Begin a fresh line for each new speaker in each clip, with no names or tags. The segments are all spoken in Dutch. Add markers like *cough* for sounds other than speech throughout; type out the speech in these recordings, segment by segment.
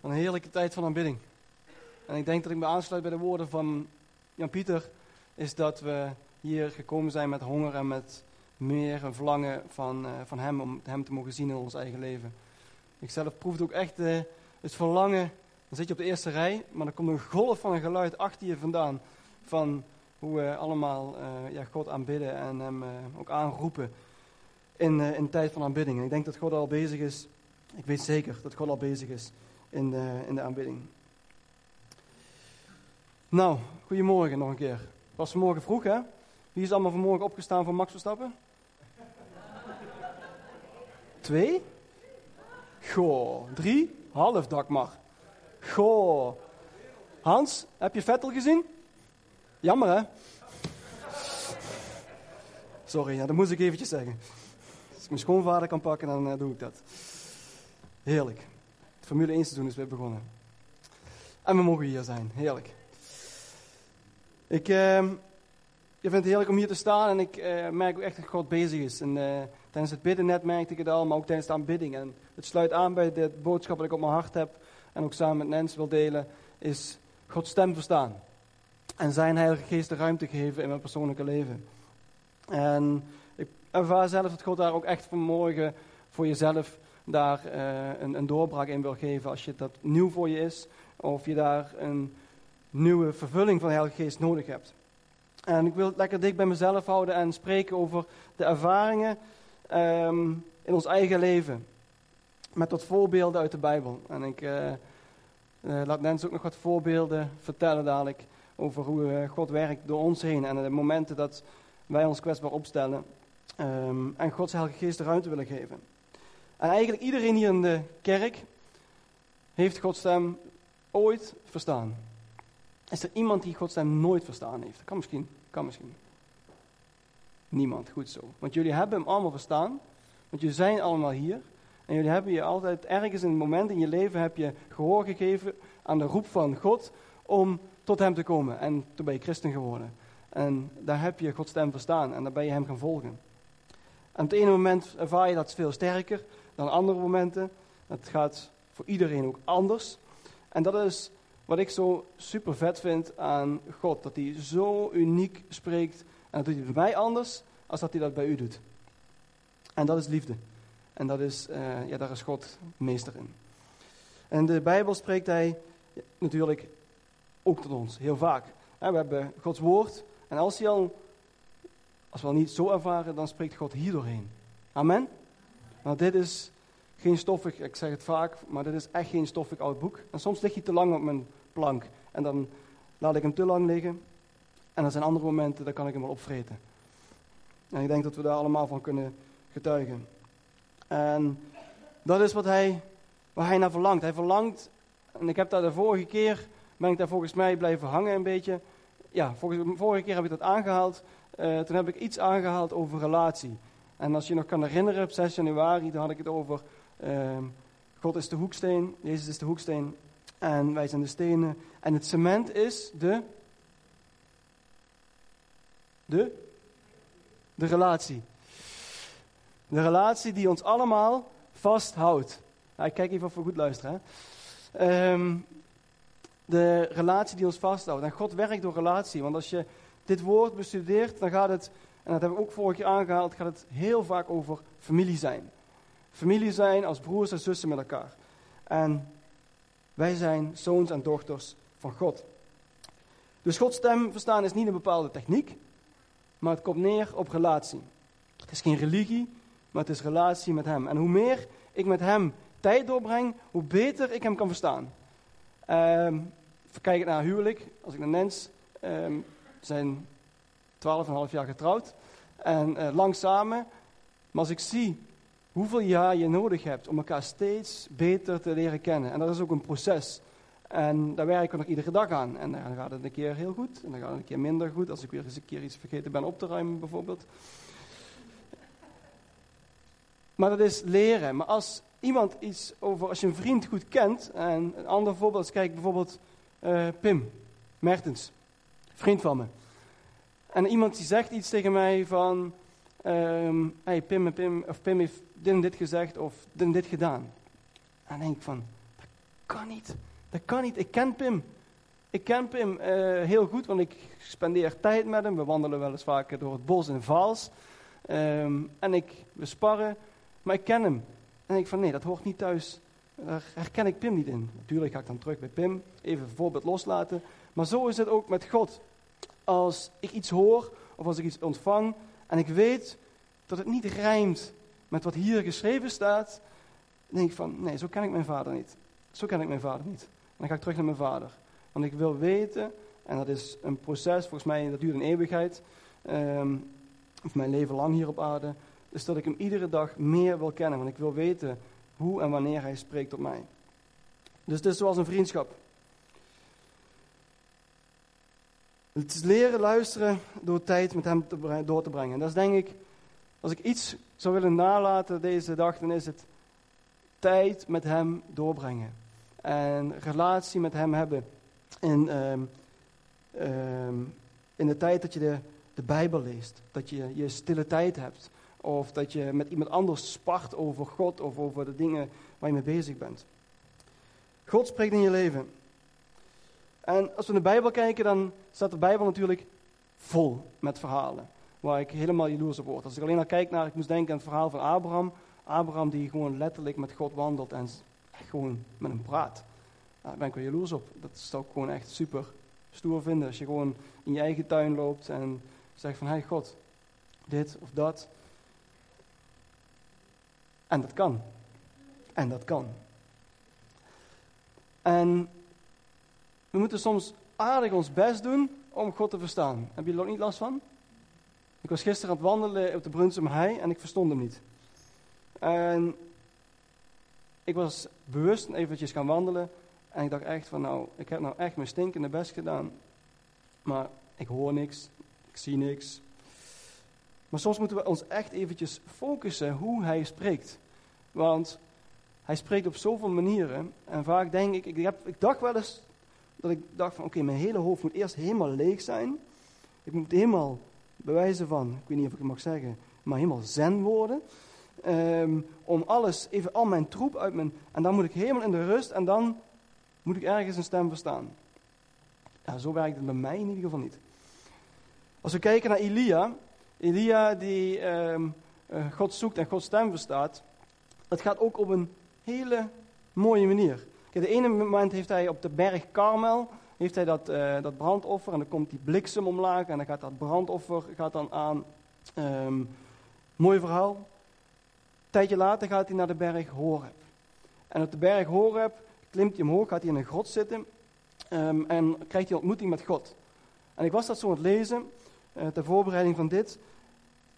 Een heerlijke tijd van aanbidding. En ik denk dat ik me aansluit bij de woorden van Jan-Pieter, is dat we hier gekomen zijn met honger en met meer een verlangen van, uh, van hem, om hem te mogen zien in ons eigen leven. Ik zelf proefde ook echt uh, het verlangen, dan zit je op de eerste rij, maar dan komt een golf van een geluid achter je vandaan, van hoe we allemaal uh, ja, God aanbidden en hem ook aanroepen in, in tijd van aanbidding. En ik denk dat God al bezig is, ik weet zeker dat God al bezig is in de, in de aanbidding. Nou, goedemorgen nog een keer. Het was vanmorgen vroeg, hè? Wie is allemaal vanmorgen opgestaan voor Max Verstappen? Twee? Goh, drie? Half dak maar. Goh. Hans, heb je Vettel gezien? Jammer, hè? Sorry, ja, dat moest ik eventjes zeggen. Als ik mijn schoonvader kan pakken, dan uh, doe ik dat. Heerlijk. Formule 1 seizoen is weer begonnen. En we mogen hier zijn. Heerlijk. Ik, uh, ik vind het heerlijk om hier te staan en ik uh, merk ook echt dat God bezig is. En, uh, tijdens het bidden net merkte ik het al, maar ook tijdens de aanbidding. En het sluit aan bij de boodschap dat ik op mijn hart heb en ook samen met Nens wil delen, is Gods stem verstaan. En zijn Heilige Geest de ruimte geven in mijn persoonlijke leven. En ik ervaar zelf dat God daar ook echt vanmorgen voor jezelf daar uh, een, een doorbraak in wil geven. Als je dat nieuw voor je is, of je daar een nieuwe vervulling van de Heilige Geest nodig hebt. En ik wil het lekker dik bij mezelf houden en spreken over de ervaringen um, in ons eigen leven. Met wat voorbeelden uit de Bijbel. En ik uh, uh, laat Nens ook nog wat voorbeelden vertellen dadelijk over hoe God werkt door ons heen. En de momenten dat wij ons kwetsbaar opstellen. Um, en Gods Heilige Geest de ruimte willen geven. En eigenlijk iedereen hier in de kerk heeft Gods stem ooit verstaan. Is er iemand die Gods stem nooit verstaan heeft? Kan misschien, kan misschien. Niemand, goed zo. Want jullie hebben hem allemaal verstaan, want jullie zijn allemaal hier. En jullie hebben je altijd, ergens in een moment in je leven, heb je gehoor gegeven aan de roep van God om tot hem te komen. En toen ben je christen geworden. En daar heb je Gods stem verstaan en daar ben je hem gaan volgen. En op het ene moment ervaar je dat veel sterker dan andere momenten. Het gaat voor iedereen ook anders. En dat is wat ik zo super vet vind aan God. Dat hij zo uniek spreekt. En dat doet hij bij mij anders als dat hij dat bij u doet. En dat is liefde. En dat is, uh, ja, daar is God meester in. En de Bijbel spreekt hij natuurlijk ook tot ons, heel vaak. we hebben Gods woord. En als, hij al, als we al niet zo ervaren, dan spreekt God hier doorheen. Amen? Want dit is geen stoffig, ik zeg het vaak, maar dit is echt geen stoffig oud boek. En soms ligt hij te lang op mijn plank. En dan laat ik hem te lang liggen. En er zijn andere momenten, dan kan ik hem wel opvreten. En ik denk dat we daar allemaal van kunnen getuigen. En dat is wat hij, waar hij naar verlangt. Hij verlangt, en ik heb daar de vorige keer, ben ik daar volgens mij blijven hangen een beetje. Ja, volgens, vorige keer heb ik dat aangehaald. Uh, toen heb ik iets aangehaald over relatie. En als je nog kan herinneren, op 6 januari, dan had ik het over uh, God is de hoeksteen, Jezus is de hoeksteen en wij zijn de stenen. En het cement is de. De? De relatie. De relatie die ons allemaal vasthoudt. Ik kijk even of we goed luisteren. Um, de relatie die ons vasthoudt. En God werkt door relatie. Want als je dit woord bestudeert, dan gaat het, en dat hebben we ook vorige keer aangehaald, gaat het heel vaak over familie zijn. Familie zijn als broers en zussen met elkaar. En wij zijn zoons en dochters van God. Dus Gods stem verstaan is niet een bepaalde techniek, maar het komt neer op relatie. Het is geen religie, maar het is relatie met Hem. En hoe meer ik met Hem tijd doorbreng, hoe beter ik Hem kan verstaan. Um, kijk naar huwelijk. Als ik naar Nens, um, zijn 12,5 jaar getrouwd en uh, lang. Maar als ik zie hoeveel jaar je nodig hebt om elkaar steeds beter te leren kennen. En dat is ook een proces. En daar werken we nog iedere dag aan. En dan gaat het een keer heel goed, en dan gaat het een keer minder goed. Als ik weer eens een keer iets vergeten ben op te ruimen, bijvoorbeeld. Maar dat is leren. Maar als iemand iets over, als je een vriend goed kent, en een ander voorbeeld, kijk bijvoorbeeld uh, Pim Mertens, vriend van me. En iemand die zegt iets tegen mij van, um, hey, Pim, Pim, of Pim heeft dit en dit gezegd of dit en dit gedaan. En dan denk ik van, dat kan niet. Dat kan niet. Ik ken Pim. Ik ken Pim uh, heel goed, want ik spendeer tijd met hem. We wandelen wel eens vaker door het bos in Vaals. Um, en ik, we sparren, maar ik ken hem. En ik van nee, dat hoort niet thuis. Daar herken ik Pim niet in. Natuurlijk ga ik dan terug bij Pim, even een voorbeeld loslaten. Maar zo is het ook met God. Als ik iets hoor of als ik iets ontvang en ik weet dat het niet rijmt met wat hier geschreven staat, denk ik van nee, zo ken ik mijn vader niet. Zo ken ik mijn vader niet. En dan ga ik terug naar mijn vader. Want ik wil weten, en dat is een proces, volgens mij dat duurt een eeuwigheid, um, of mijn leven lang hier op aarde, is dat ik hem iedere dag meer wil kennen. Want ik wil weten hoe en wanneer hij spreekt tot mij. Dus het is zoals een vriendschap. Het is leren luisteren door tijd met hem door te brengen. En dat is denk ik, als ik iets zou willen nalaten deze dag, dan is het tijd met hem doorbrengen. En relatie met hem hebben. In, um, um, in de tijd dat je de, de Bijbel leest. Dat je je stille tijd hebt. Of dat je met iemand anders spart over God of over de dingen waar je mee bezig bent. God spreekt in je leven. En als we naar de Bijbel kijken, dan staat de Bijbel natuurlijk vol met verhalen. Waar ik helemaal jaloers op word. Als ik alleen al kijk naar, ik moest denken aan het verhaal van Abraham. Abraham die gewoon letterlijk met God wandelt en gewoon met hem praat. Daar ben ik wel jaloers op. Dat zou ik gewoon echt super stoer vinden. Als je gewoon in je eigen tuin loopt en zegt van, hé hey God, dit of dat. En dat kan. En dat kan. En we moeten soms aardig ons best doen om God te verstaan. Heb je er ook niet last van? Ik was gisteren aan het wandelen op de Brunsum Hei en ik verstond hem niet. En ik was bewust eventjes gaan wandelen en ik dacht echt van nou, ik heb nou echt mijn stinkende best gedaan. Maar ik hoor niks, ik zie niks, maar soms moeten we ons echt eventjes focussen hoe hij spreekt. Want hij spreekt op zoveel manieren. En vaak denk ik, ik, heb, ik dacht wel eens dat ik dacht van oké, mijn hele hoofd moet eerst helemaal leeg zijn. Ik moet helemaal bewijzen van, ik weet niet of ik het mag zeggen, maar helemaal zen worden. Um, om alles, even al mijn troep uit mijn. En dan moet ik helemaal in de rust en dan moet ik ergens een stem verstaan. Ja, zo werkt het bij mij in ieder geval niet. Als we kijken naar Elia, Elia die um, God zoekt en Gods stem verstaat, dat gaat ook op een hele mooie manier. De ene moment heeft hij op de berg Karmel, heeft hij dat, uh, dat brandoffer en dan komt die bliksem omlaag en dan gaat dat brandoffer gaat dan aan. Um, mooi verhaal. Een tijdje later gaat hij naar de berg Horeb. En op de berg Horeb klimt hij omhoog, gaat hij in een grot zitten um, en krijgt hij ontmoeting met God. En ik was dat zo aan het lezen, uh, ter voorbereiding van dit.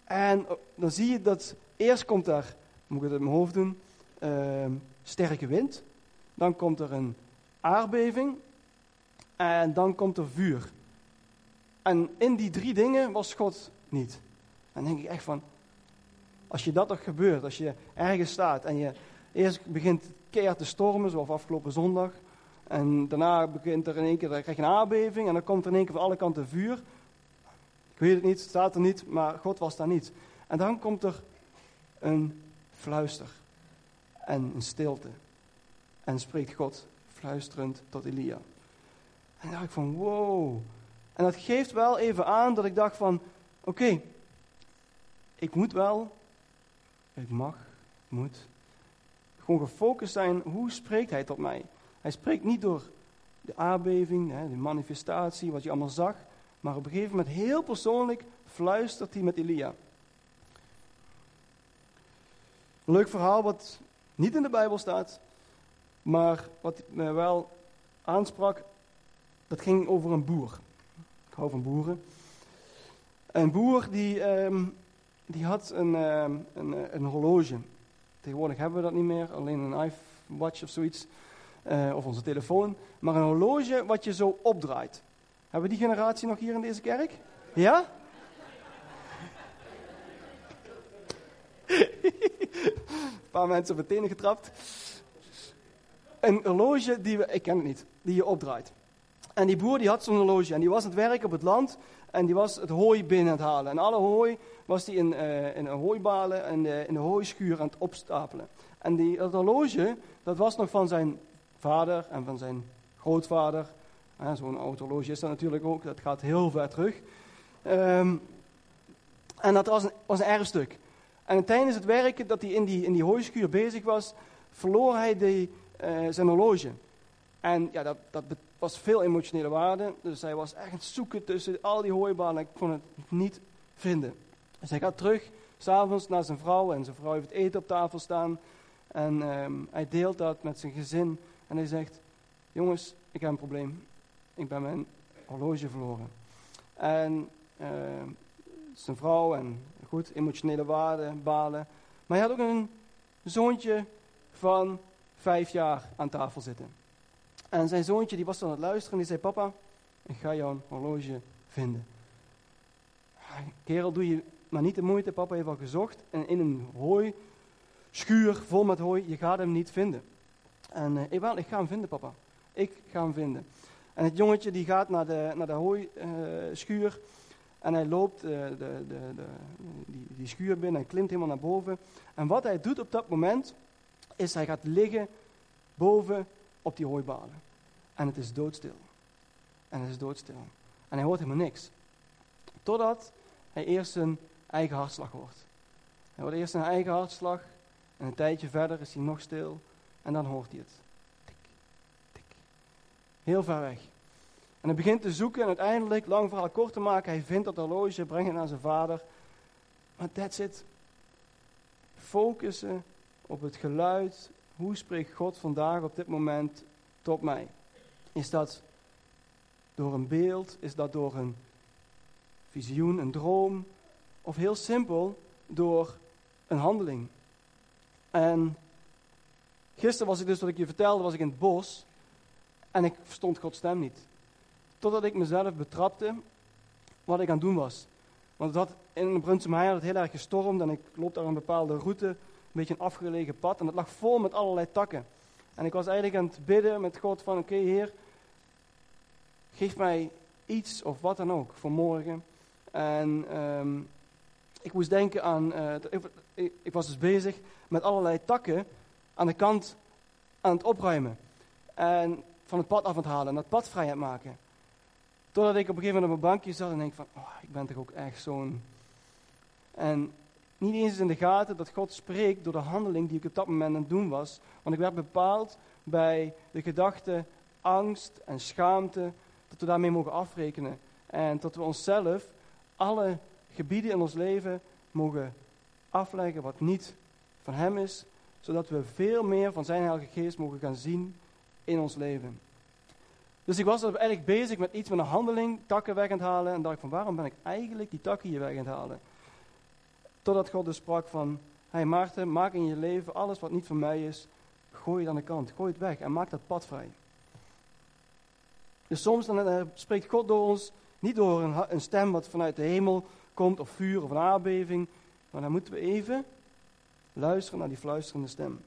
En oh, dan zie je dat eerst komt er, moet ik het in mijn hoofd doen, uh, sterke wind. Dan komt er een aardbeving. En dan komt er vuur. En in die drie dingen was God niet. Dan denk ik echt van, als je dat toch gebeurt, als je ergens staat en je eerst begint keihard te stormen, zoals afgelopen zondag. En daarna begint er in één keer, krijg je een aardbeving en dan komt er in één keer van alle kanten vuur. Ik weet het niet, het staat er niet, maar God was daar niet. En dan komt er een fluister en een stilte. En spreekt God fluisterend tot Elia. En dacht ik van wow. En dat geeft wel even aan dat ik dacht van oké, ik moet wel, ik mag, moet, gewoon gefocust zijn, hoe spreekt hij tot mij? Hij spreekt niet door de aardbeving, de manifestatie, wat je allemaal zag, maar op een gegeven moment, heel persoonlijk, fluistert hij met Elia. Leuk verhaal wat niet in de Bijbel staat, maar wat me wel aansprak, dat ging over een boer. Ik hou van boeren. Een boer die, um, die had een, um, een, een, horloge. Tegenwoordig hebben we dat niet meer, alleen een iWatch of zoiets. Uh, of onze telefoon. Maar een horloge wat je zo opdraait. Hebben we die generatie nog hier in deze kerk? Ja? *laughs* Een paar mensen op het tenen getrapt. Een horloge die we, ik ken het niet, die je opdraait. En die boer die had zo'n horloge en die was aan het werk op het land en die was het hooi binnen aan het halen. En alle hooi was die in, uh, in een hooibalen en uh, in de hooischuur aan het opstapelen. En die, dat horloge, dat was nog van zijn vader en van zijn grootvader. Zo'n oud horloge is dat natuurlijk ook, dat gaat heel ver terug. Ehm, en dat was een, was een erfstuk. En tijdens het werken dat hij in die, in die hooischuur bezig was, verloor hij die, uh, zijn horloge. En ja, dat, dat was veel emotionele waarde. Dus hij was echt aan het zoeken tussen al die hooibanen. Ik kon het niet vinden. Dus hij gaat terug, s'avonds naar zijn vrouw. En zijn vrouw heeft het eten op tafel staan. En um, hij deelt dat met zijn gezin. En hij zegt, jongens, ik heb een probleem. Ik ben mijn horloge verloren. En uh, zijn vrouw en goed, emotionele waarde, balen. Maar hij had ook een zoontje van vijf jaar aan tafel zitten. En zijn zoontje die was aan het luisteren en die zei, papa, ik ga jouw horloge vinden. Kerel, doe je maar niet de moeite, papa heeft al gezocht. En in een hooi, schuur vol met hooi, je gaat hem niet vinden. En ik, wel, ik ga hem vinden, papa. Ik ga hem vinden. En het jongetje die gaat naar de, naar de hooischuur. Uh, en hij loopt uh, de, de, de, die, die schuur binnen en klimt helemaal naar boven. En wat hij doet op dat moment, is hij gaat liggen boven op die hooibalen. En het is doodstil. En het is doodstil. En hij hoort helemaal niks. Totdat hij eerst zijn eigen hartslag hoort. Hij hoort eerst zijn eigen hartslag. En een tijdje verder is hij nog stil. En dan hoort hij het. Tik, tik. Heel ver weg. En hij begint te zoeken en uiteindelijk, lang verhaal kort te maken, hij vindt dat horloge, brengt het naar zijn vader. Maar that's it. Focussen op het geluid. Hoe spreekt God vandaag op dit moment tot mij? Is dat door een beeld? Is dat door een visioen, een droom? Of heel simpel, door een handeling? En gisteren was ik dus, wat ik je vertelde, was ik in het bos. En ik verstond Gods stem niet. Totdat ik mezelf betrapte wat ik aan het doen was. Want het had, in Brunsum had het heel erg gestormd en ik loop daar een bepaalde route, beetje een afgelegen pad. En het lag vol met allerlei takken. En ik was eigenlijk aan het bidden met God van, oké Heer, geef mij iets of wat dan ook voor morgen. En um, ik moest denken aan, uh, ik, ik, was dus bezig met allerlei takken aan de kant aan het opruimen. En van het pad af aan het halen en dat pad vrij aan het maken. Totdat ik op een gegeven moment op mijn bankje zat en denk van, oh, ik ben toch ook echt zo'n... En niet eens in de gaten dat God spreekt door de handeling die ik op dat moment aan het doen was. Want ik werd bepaald bij de gedachte angst en schaamte, dat we daarmee mogen afrekenen. En dat we onszelf alle gebieden in ons leven mogen afleggen wat niet van Hem is, zodat we veel meer van Zijn Heilige Geest mogen gaan zien in ons leven. Dus ik was eigenlijk bezig met iets met een handeling, takken weg aan het halen. En dacht van waarom ben ik eigenlijk die takken hier weg aan het halen? Totdat God dus sprak van, hey Maarten, maak in je leven alles wat niet van mij is, gooi het aan de kant, gooi het weg en maak dat pad vrij. Dus soms dan, uh, spreekt God door ons, niet door een, een, stem wat vanuit de hemel komt, of vuur of een aardbeving, maar dan moeten we even luisteren naar die fluisterende stem.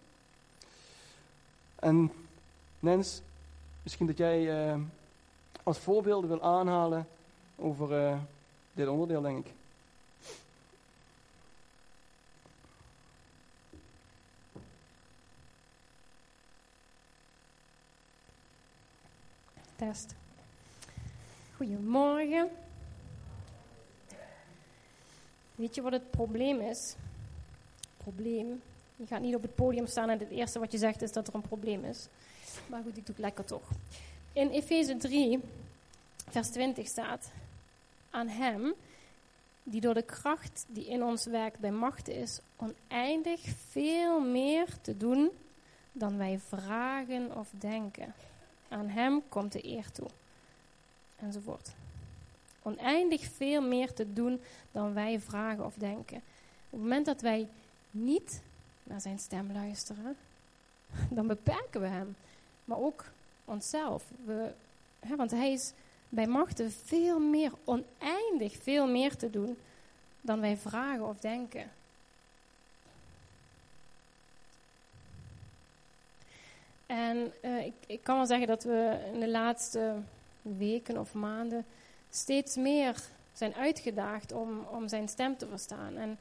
En Nens, Misschien dat jij uh, als voorbeelden wil aanhalen over uh, dit onderdeel, denk ik.
Test. Goedemorgen. Weet je wat het probleem is? Probleem. Je gaat niet op het podium staan en het eerste wat je zegt is dat er een probleem is. Maar goed, ik doe het lekker toch. In Efeze 3, vers 20 staat: Aan Hem, die door de kracht die in ons werkt bij macht is, oneindig veel meer te doen dan wij vragen of denken. Aan Hem komt de eer toe. Enzovoort. Oneindig veel meer te doen dan wij vragen of denken. Op het moment dat wij niet naar zijn stem luisteren, *laughs* dan beperken we hem maar ook onszelf. We, hè, want hij is bij machten veel meer, oneindig veel meer te doen dan wij vragen of denken. En uh, ik, ik, kan wel zeggen dat we in de laatste weken of maanden steeds meer zijn uitgedaagd om, om zijn stem te verstaan. En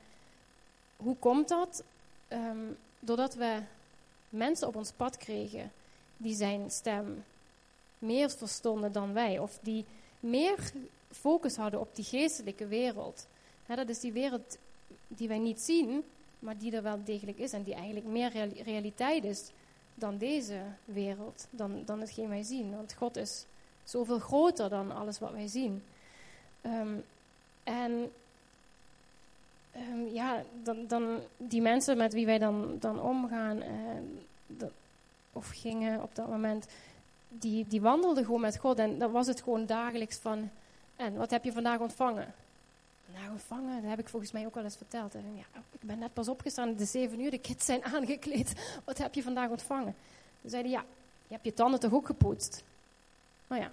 hoe komt dat? Um, doordat we mensen op ons pad kregen die zijn stem meer verstonden dan wij. Of die meer focus hadden op die geestelijke wereld. Dat is die wereld die wij niet zien, maar die er wel degelijk is. En die eigenlijk meer reali- realiteit is dan deze wereld. Dan, dan hetgeen wij zien. Want God is zoveel groter dan alles wat wij zien. Ehm, en ehm, ja, dan, dan die mensen met wie wij dan, dan omgaan, eh, of gingen op dat moment, die, die wandelden gewoon met God. En dan was het gewoon dagelijks van, en wat heb je vandaag ontvangen? Nou, ontvangen, dat heb ik volgens mij ook wel eens verteld. Ja, ik ben net pas opgestaan, is zeven uur, de kids zijn *laughs* aangekleed. Wat heb je vandaag ontvangen? Toen zeiden ja, je hebt je tanden toch ook gepoetst? Nou ja,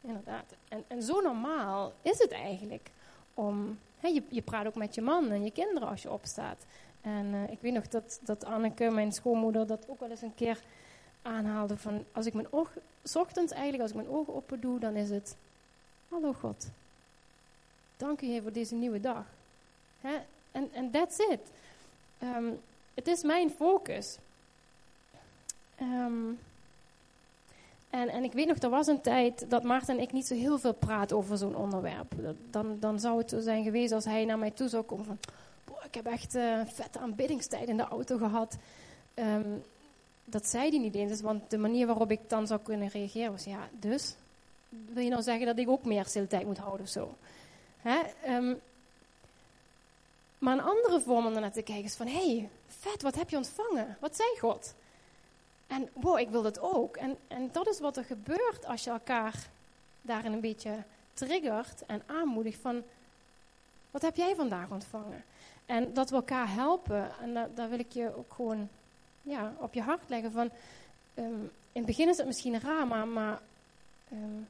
inderdaad. En, en zo normaal is het eigenlijk om, je, je praat ook met je man en je kinderen als je opstaat. En eh, ik weet nog dat, dat Anneke, mijn schoonmoeder, dat ook wel eens een keer aanhaalde van, als ik mijn oog, ochtends eigenlijk, als ik mijn ogen open doe, dan is het, hallo God, dank u Heer voor deze nieuwe dag. En that's it. Ehm, het is mijn focus. Ehm, en, en ik weet nog, er was een tijd dat Maarten en ik niet zo heel veel praten over zo'n onderwerp. Dan, dan zou het zo zijn geweest als hij naar mij toe zou komen van... "Boah, ik heb echt eh vette aanbiddingstijd in de auto gehad. Ehm, dat zei hij niet eens, want de manier waarop ik dan zou kunnen reageren was... Ja, dus? Wil je nou zeggen dat ik ook meer stiltijd moet houden of zo? Hè? Ehm, maar een andere vorm om ernaar te kijken is van... Hé, hey, vet, wat heb je ontvangen? Wat zei God? En wow, ik wil dat ook. En, en dat is wat er gebeurt als je elkaar daarin een beetje triggert en aanmoedigt van... Wat heb jij vandaag ontvangen? En dat we elkaar helpen. En da- daar wil ik je ook gewoon ja, op je hart leggen van... ehm, in het begin is het misschien raar, maar... maar ehm,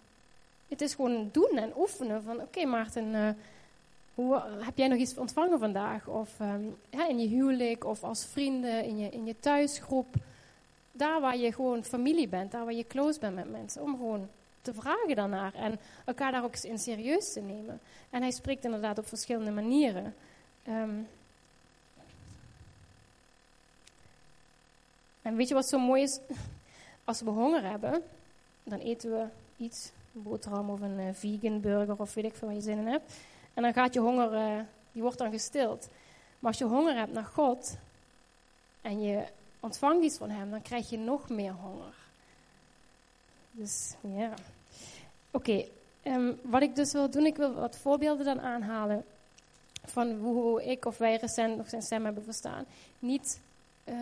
het is gewoon doen en oefenen van... Oké Maarten, eh, hoe, heb jij nog iets ontvangen vandaag? Of ehm, ja, in je huwelijk of als vrienden, in je, in je thuisgroep daar waar je gewoon familie bent, daar waar je close bent met mensen, om gewoon te vragen daarnaar en elkaar daar ook eens in serieus te nemen. En hij spreekt inderdaad op verschillende manieren. Ehm, en weet je wat zo mooi is? Als we honger hebben, dan eten we iets, boterham of een eh, vegan burger of weet ik veel waar je zin in hebt. En dan gaat je honger, eh, die wordt dan gestild. Maar als je honger hebt naar God en je ontvangt iets van Hem, dan krijg je nog meer honger. Dus ja. Oké, ehm, wat ik dus wil doen, ik wil wat voorbeelden dan aanhalen van hoe ik of wij recent nog zijn stem hebben verstaan. Niet, eh,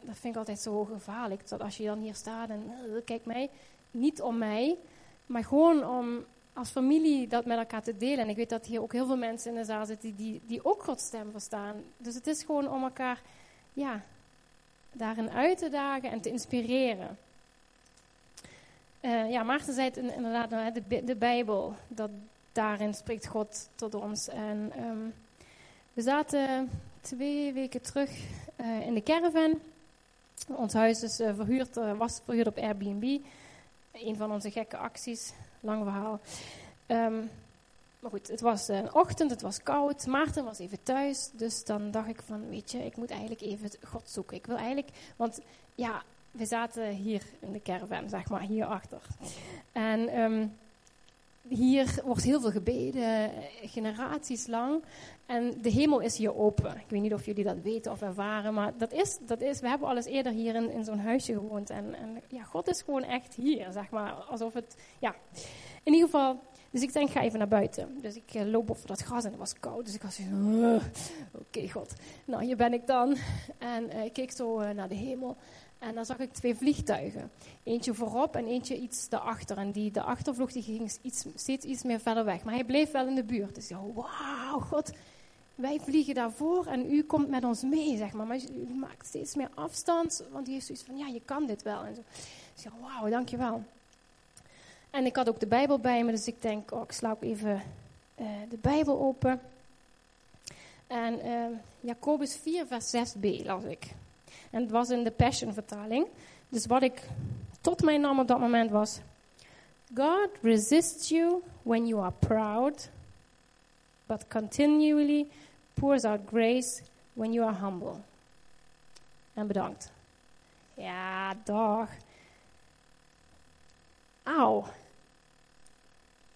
dat vind ik altijd zo gevaarlijk, dat als je dan hier staat en kijk mij, niet om mij, maar gewoon om als familie dat met elkaar te delen. En ik weet dat hier ook heel veel mensen in de zaal zitten die, die ook Gods stem verstaan. Dus het is gewoon om elkaar, ja, daarin uit te dagen en te inspireren. Eh, ja, Maarten zei het in- inderdaad, nou, de, de Bijbel, dat daarin spreekt God tot ons. En ehm, we zaten twee weken terug eh, in de caravan. Ons huis is eh, verhuurd, was verhuurd op Airbnb. Een van onze gekke acties, lang verhaal. Ehm, maar goed, het was een ochtend, het was koud. Maarten was even thuis. Dus dan dacht ik van, weet je, ik moet eigenlijk even God zoeken. Ik wil eigenlijk, want ja, we zaten hier in de caravan, zeg maar, hierachter. En ehm, hier wordt heel veel gebeden, generaties lang. En de hemel is hier open. Ik weet niet of jullie dat weten of ervaren, maar dat is, dat is we hebben al eens eerder hier in, in zo'n huisje gewoond. En, en ja, God is gewoon echt hier, zeg maar. Alsof het, ja. In ieder geval, dus ik denk, ga even naar buiten. Dus ik eh, loop over dat gras en het was koud. Dus ik was zo, "Ugh, oké God, nou hier ben ik dan. En eh, ik keek zo eh, naar de hemel. En dan zag ik twee vliegtuigen. Eentje voorop en eentje iets daarachter. En die vloog, die ging iets, steeds iets meer verder weg. Maar hij bleef wel in de buurt. Dus dacht, wauw, God, wij vliegen daarvoor en u komt met ons mee, zeg maar. Maar u maakt steeds meer afstand, want die heeft zoiets van, ja, je kan dit wel. En zo. Dus dacht, wauw, dankjewel. En ik had ook de Bijbel bij me, dus ik denk, oh, ik sla ook even eh, de Bijbel open. En eh, Jacobus 4, vers 6b las ik. En het was in de Passion vertaling. Dus wat ik tot mij nam op dat moment was... God resists you when you are proud, but continually pours out grace when you are humble. En bedankt. Ja, dag.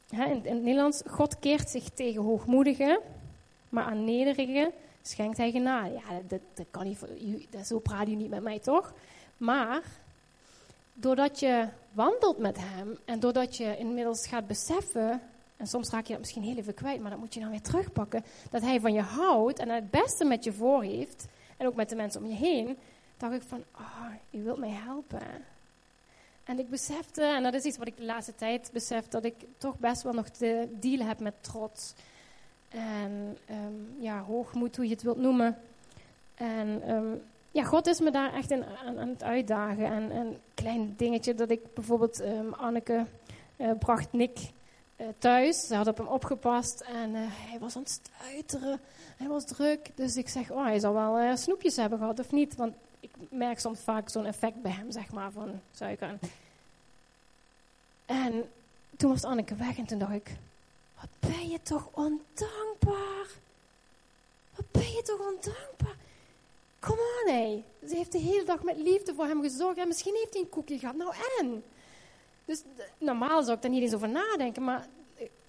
in, in het Nederlands, God keert zich tegen hoogmoedigen, maar aan nederigen schenkt hij genade. Ja, dat, dat kan niet, zo praat u niet met mij, toch? Maar, doordat je wandelt met hem en doordat je inmiddels gaat beseffen, en soms raak je dat misschien heel even kwijt, maar dat moet je dan weer terugpakken, dat hij van je houdt en het beste met je voor heeft, en ook met de mensen om je heen, dacht ik van, oh, u wilt mij helpen. En ik besefte, en dat is iets wat ik de laatste tijd besef, dat ik toch best wel nog te dealen heb met trots. En ehm, ja, hoogmoed, hoe je het wilt noemen. En ehm, ja, God is me daar echt in, aan, aan het uitdagen. En een klein dingetje dat ik bijvoorbeeld, ehm, Anneke eh, bracht Nick eh, thuis. Ze had op hem opgepast en eh, hij was aan het stuiteren. Hij was druk. Dus ik zeg, oh, hij zal wel snoepjes hebben gehad of niet. Want ik merk soms vaak zo'n effect bij hem, zeg maar, van suiker. En toen was Anneke weg en toen dacht ik, wat ben je toch ondankbaar. Wat ben je toch ondankbaar. Come on, hé. Ze heeft de hele dag met liefde voor hem gezorgd. En misschien heeft hij een koekje gehad. Nou en? Dus normaal zou ik daar niet eens over nadenken. Maar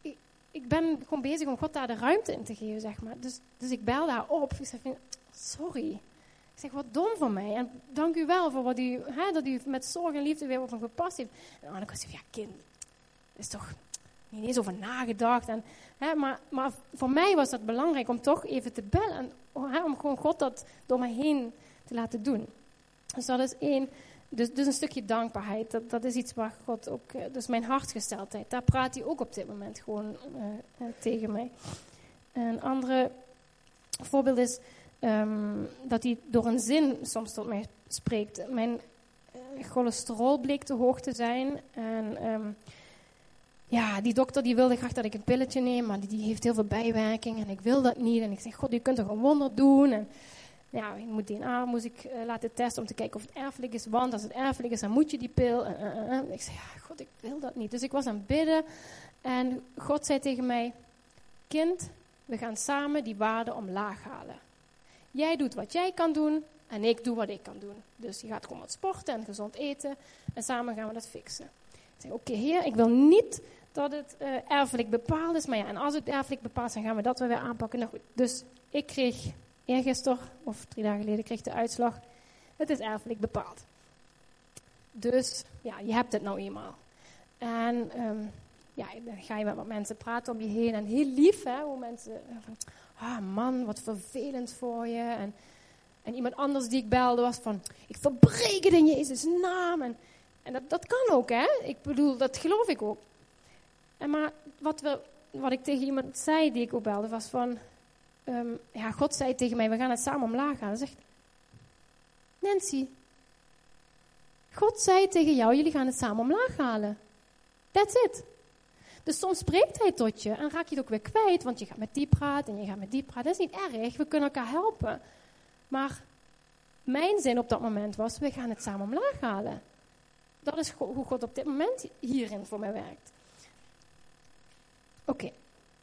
ik, ik ben gewoon bezig om God daar de ruimte in te geven, zeg maar. Dus, dus ik bel daar op. Ik zeg, sorry. Ik zeg, wat dom van mij. En dank u wel voor wat u, hè, dat u met zorg en liefde weer op hem gepast heeft. En Anneke zei, ja kind, is toch niet eens over nagedacht. En, maar, maar voor mij was dat belangrijk om toch even te bellen. En, hè, om gewoon God dat door mij heen te laten doen. Dus dat is één. Dus, dus een stukje dankbaarheid. Dat, dat is iets waar God ook... eh, Dus mijn hartgesteldheid. Daar praat hij ook op dit moment gewoon eh, eh, tegen mij. Een andere voorbeeld is... ehm, dat hij door een zin soms tot mij spreekt. Mijn cholesterol bleek te hoog te zijn. En ehm, ja, die dokter die wilde graag dat ik een pilletje neem, maar die, heeft heel veel bijwerkingen en ik wil dat niet. En ik zeg, god, u kunt toch een wonder doen? En ja, ik moet DNA moest ik eh, laten testen om te kijken of het erfelijk is. Want als het erfelijk is, dan moet je die pil. Eh. Ik zeg, ja, god, ik wil dat niet. Dus ik was aan het bidden en God zei tegen mij, kind, we gaan samen die waarde omlaag halen. Jij doet wat jij kan doen en ik doe wat ik kan doen. Dus je gaat gewoon wat sporten en gezond eten en samen gaan we dat fixen. Ik zeg, oké heer, ik wil niet dat het eh, erfelijk bepaald is. Maar ja, en als het erfelijk bepaald is, dan gaan we dat wel weer aanpakken. Nou goed, dus ik kreeg eergisteren, of drie dagen geleden, kreeg de uitslag. Het is erfelijk bepaald. Dus ja, je hebt het nou eenmaal. En ehm, ja, dan ga je met wat mensen praten om je heen. En heel lief, hè, hoe mensen eh, van, ah man, wat vervelend voor je. En, en iemand anders die ik belde was van, ik verbreek het in Jezus' naam. En, en dat, dat kan ook, hè. Ik bedoel, dat geloof ik ook. En maar wat, wat ik tegen iemand zei die ik ook belde, was van... ehm, ja, God zei tegen mij, we gaan het samen omlaag halen. Zegt, Nancy, God zei tegen jou, jullie gaan het samen omlaag halen. That's it. Dus soms spreekt hij tot je en raak je het ook weer kwijt, want je gaat met die praten en je gaat met die praten. Dat is niet erg, we kunnen elkaar helpen. Maar mijn zin op dat moment was, we gaan het samen omlaag halen. Dat is hoe God op dit moment hierin voor mij werkt. Oké,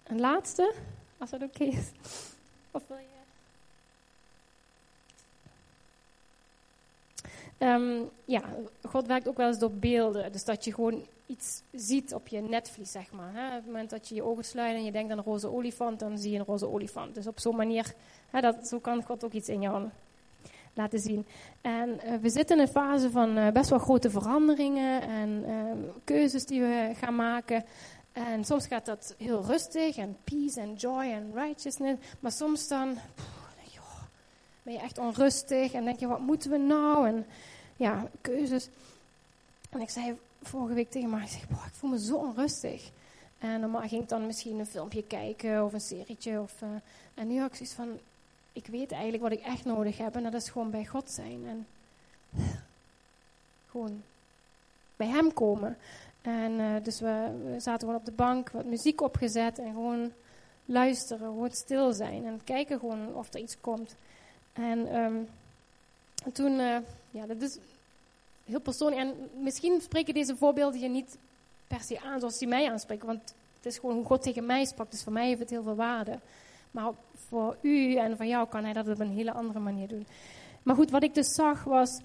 een laatste, als dat oké is. Of wil je? Ehm, ja, God werkt ook wel eens door beelden. Dus dat je gewoon iets ziet op je netvlies, zeg maar. Hè? Op het moment dat je je ogen sluit en je denkt aan een roze olifant, dan zie je een roze olifant. Dus op zo'n manier, hè, dat, zo kan God ook iets in jou laten zien. En eh, we zitten in een fase van eh, best wel grote veranderingen en ehm, keuzes die we gaan maken. En soms gaat dat heel rustig en peace en joy en righteousness. Maar soms dan oh, ben je echt onrustig en denk je, wat moeten we nou? En ja, keuzes. En ik zei vorige week tegen mij, ik zeg, ik voel me zo onrustig. En normaal ging ik dan misschien een filmpje kijken of een serietje. Of, eh, en nu had ik zoiets van, ik weet eigenlijk wat ik echt nodig heb. En dat is gewoon bij God zijn. En gewoon bij hem komen. En eh, dus we, zaten gewoon op de bank, wat muziek opgezet en gewoon luisteren, gewoon stil zijn en kijken gewoon of er iets komt. En ehm, toen, eh, ja, dat is heel persoonlijk. En misschien spreken deze voorbeelden je niet per se aan zoals die mij aanspreken, want het is gewoon hoe God tegen mij sprak, dus voor mij heeft het heel veel waarde. Maar voor u en voor jou kan hij dat op een hele andere manier doen. Maar goed, wat ik dus zag was,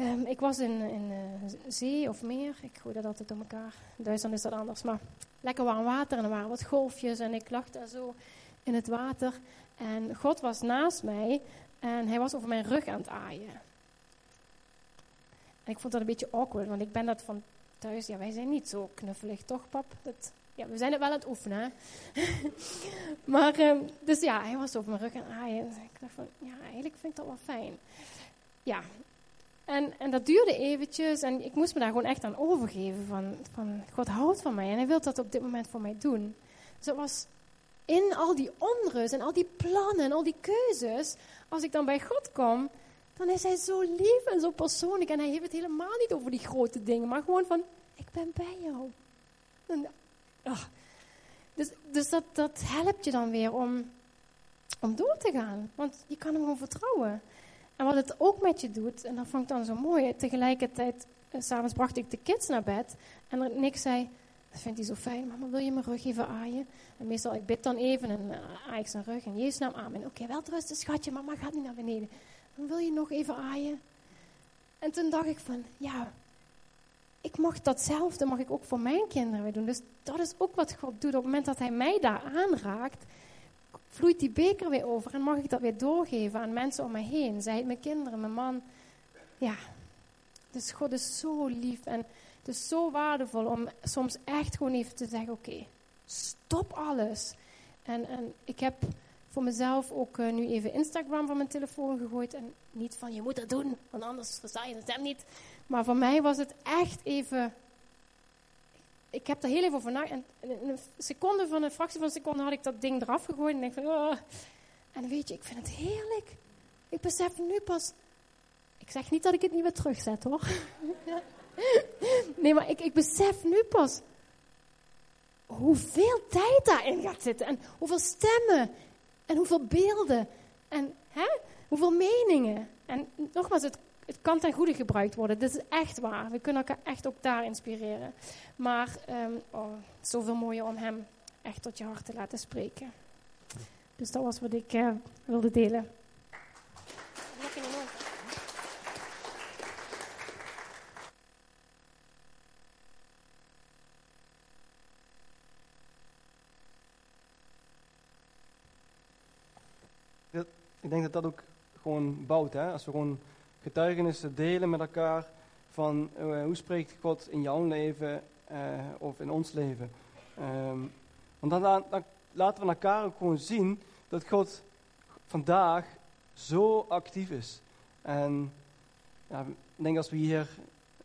Ehm, ik was in, in uh, zee of meer. Ik gooi dat altijd door elkaar. In Duitsland is dat anders. Maar lekker warm water en er waren wat golfjes. En ik lag daar zo in het water. En God was naast mij. En hij was over mijn rug aan het aaien. En ik vond dat een beetje awkward. Want ik ben dat van thuis. Ja, wij zijn niet zo knuffelig, toch pap? Dat, ja, we zijn het wel aan het oefenen. *laughs* maar, um, dus ja, hij was over mijn rug aan het aaien. ik dacht van, ja, eigenlijk vind ik dat wel fijn. Ja, en, en dat duurde eventjes en ik moest me daar gewoon echt aan overgeven van, van God houdt van mij en hij wil dat op dit moment voor mij doen. Dus het was in al die onrust en al die plannen en al die keuzes, als ik dan bij God kom, dan is hij zo lief en zo persoonlijk en hij heeft het helemaal niet over die grote dingen, maar gewoon van, ik ben bij jou. En, oh. Dus, dus dat, dat helpt je dan weer om, om door te gaan, want je kan hem gewoon vertrouwen. En wat het ook met je doet, en dat vond ik dan zo mooi, tegelijkertijd, uh, s'avonds bracht ik de kids naar bed en Nick zei, dat vindt hij zo fijn, mama wil je mijn rug even aaien? En meestal, ik bid dan even en uh, aai ik zijn rug en Jezus naam amen. Oké, wel rusten schatje, mama gaat niet naar beneden. Dan wil je nog even aaien? En toen dacht ik van, ja, ik mag datzelfde mag ik ook voor mijn kinderen weer doen. Dus dat is ook wat God doet. Op het moment dat hij mij daar aanraakt, vloeit die beker weer over en mag ik dat weer doorgeven aan mensen om me heen. Zij het mijn kinderen, mijn man. Ja, dus God is zo lief en het is zo waardevol om soms echt gewoon even te zeggen, oké, stop alles. En, en ik heb voor mezelf ook uh, nu even Instagram van mijn telefoon gegooid. En niet van, je moet dat doen, want anders versta je het hem niet. Maar voor mij was het echt even ik heb er heel even over nagedacht. En in een seconde van een fractie van een seconde had ik dat ding eraf gegooid. En denk van, oh. En weet je, ik vind het heerlijk. Ik besef nu pas. Ik zeg niet dat ik het niet weer terugzet hoor. *laughs* nee, maar ik, ik besef nu pas hoeveel tijd daarin gaat zitten. En hoeveel stemmen. En hoeveel beelden. En hè, hoeveel meningen. En nogmaals, het het kan ten goede gebruikt worden. Dit is echt waar. We kunnen elkaar echt ook daar inspireren. Maar um, oh, zoveel mooier om hem echt tot je hart te laten spreken. Dus dat was wat ik uh, wilde delen.
Ik denk dat dat ook gewoon bouwt. Hè? Als we gewoon getuigenissen delen met elkaar van uh, hoe spreekt God in jouw leven uh, of in ons leven. Um, want dan, dan, laten we elkaar ook gewoon zien dat God vandaag zo actief is. En ja, ik denk als we hier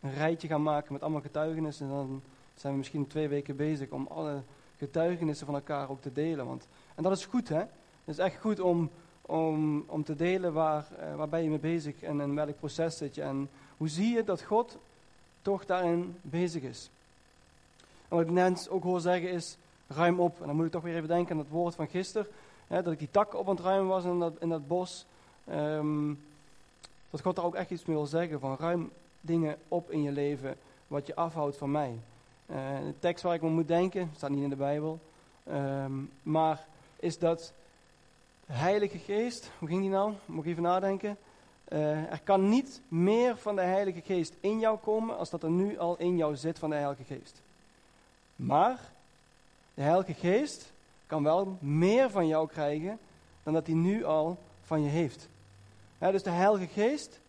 een rijtje gaan maken met allemaal getuigenissen, dan zijn we misschien twee weken bezig om alle getuigenissen van elkaar ook te delen. Want, en dat is goed, hè? Het is echt goed om, om, om te delen waar, uh, waar ben je mee bezig en in welk proces zit je. En hoe zie je dat God toch daarin bezig is. En wat ik net ook hoor zeggen is, ruim op. En dan moet ik toch weer even denken aan het woord van gisteren. Hè, dat ik die takken op aan het ruimen was in dat, in dat bos. Um, dat God daar ook echt iets mee wil zeggen. Van ruim dingen op in je leven wat je afhoudt van mij. Uh, de tekst waar ik me moet denken, staat niet in de Bijbel. Um, maar is dat de Heilige Geest, hoe ging die nou? Moet ik even nadenken. Uh, er kan niet meer van de Heilige Geest in jou komen als dat er nu al in jou zit van de Heilige Geest. Maar de Heilige Geest kan wel meer van jou krijgen dan dat hij nu al van je heeft. dus de Heilige Geest,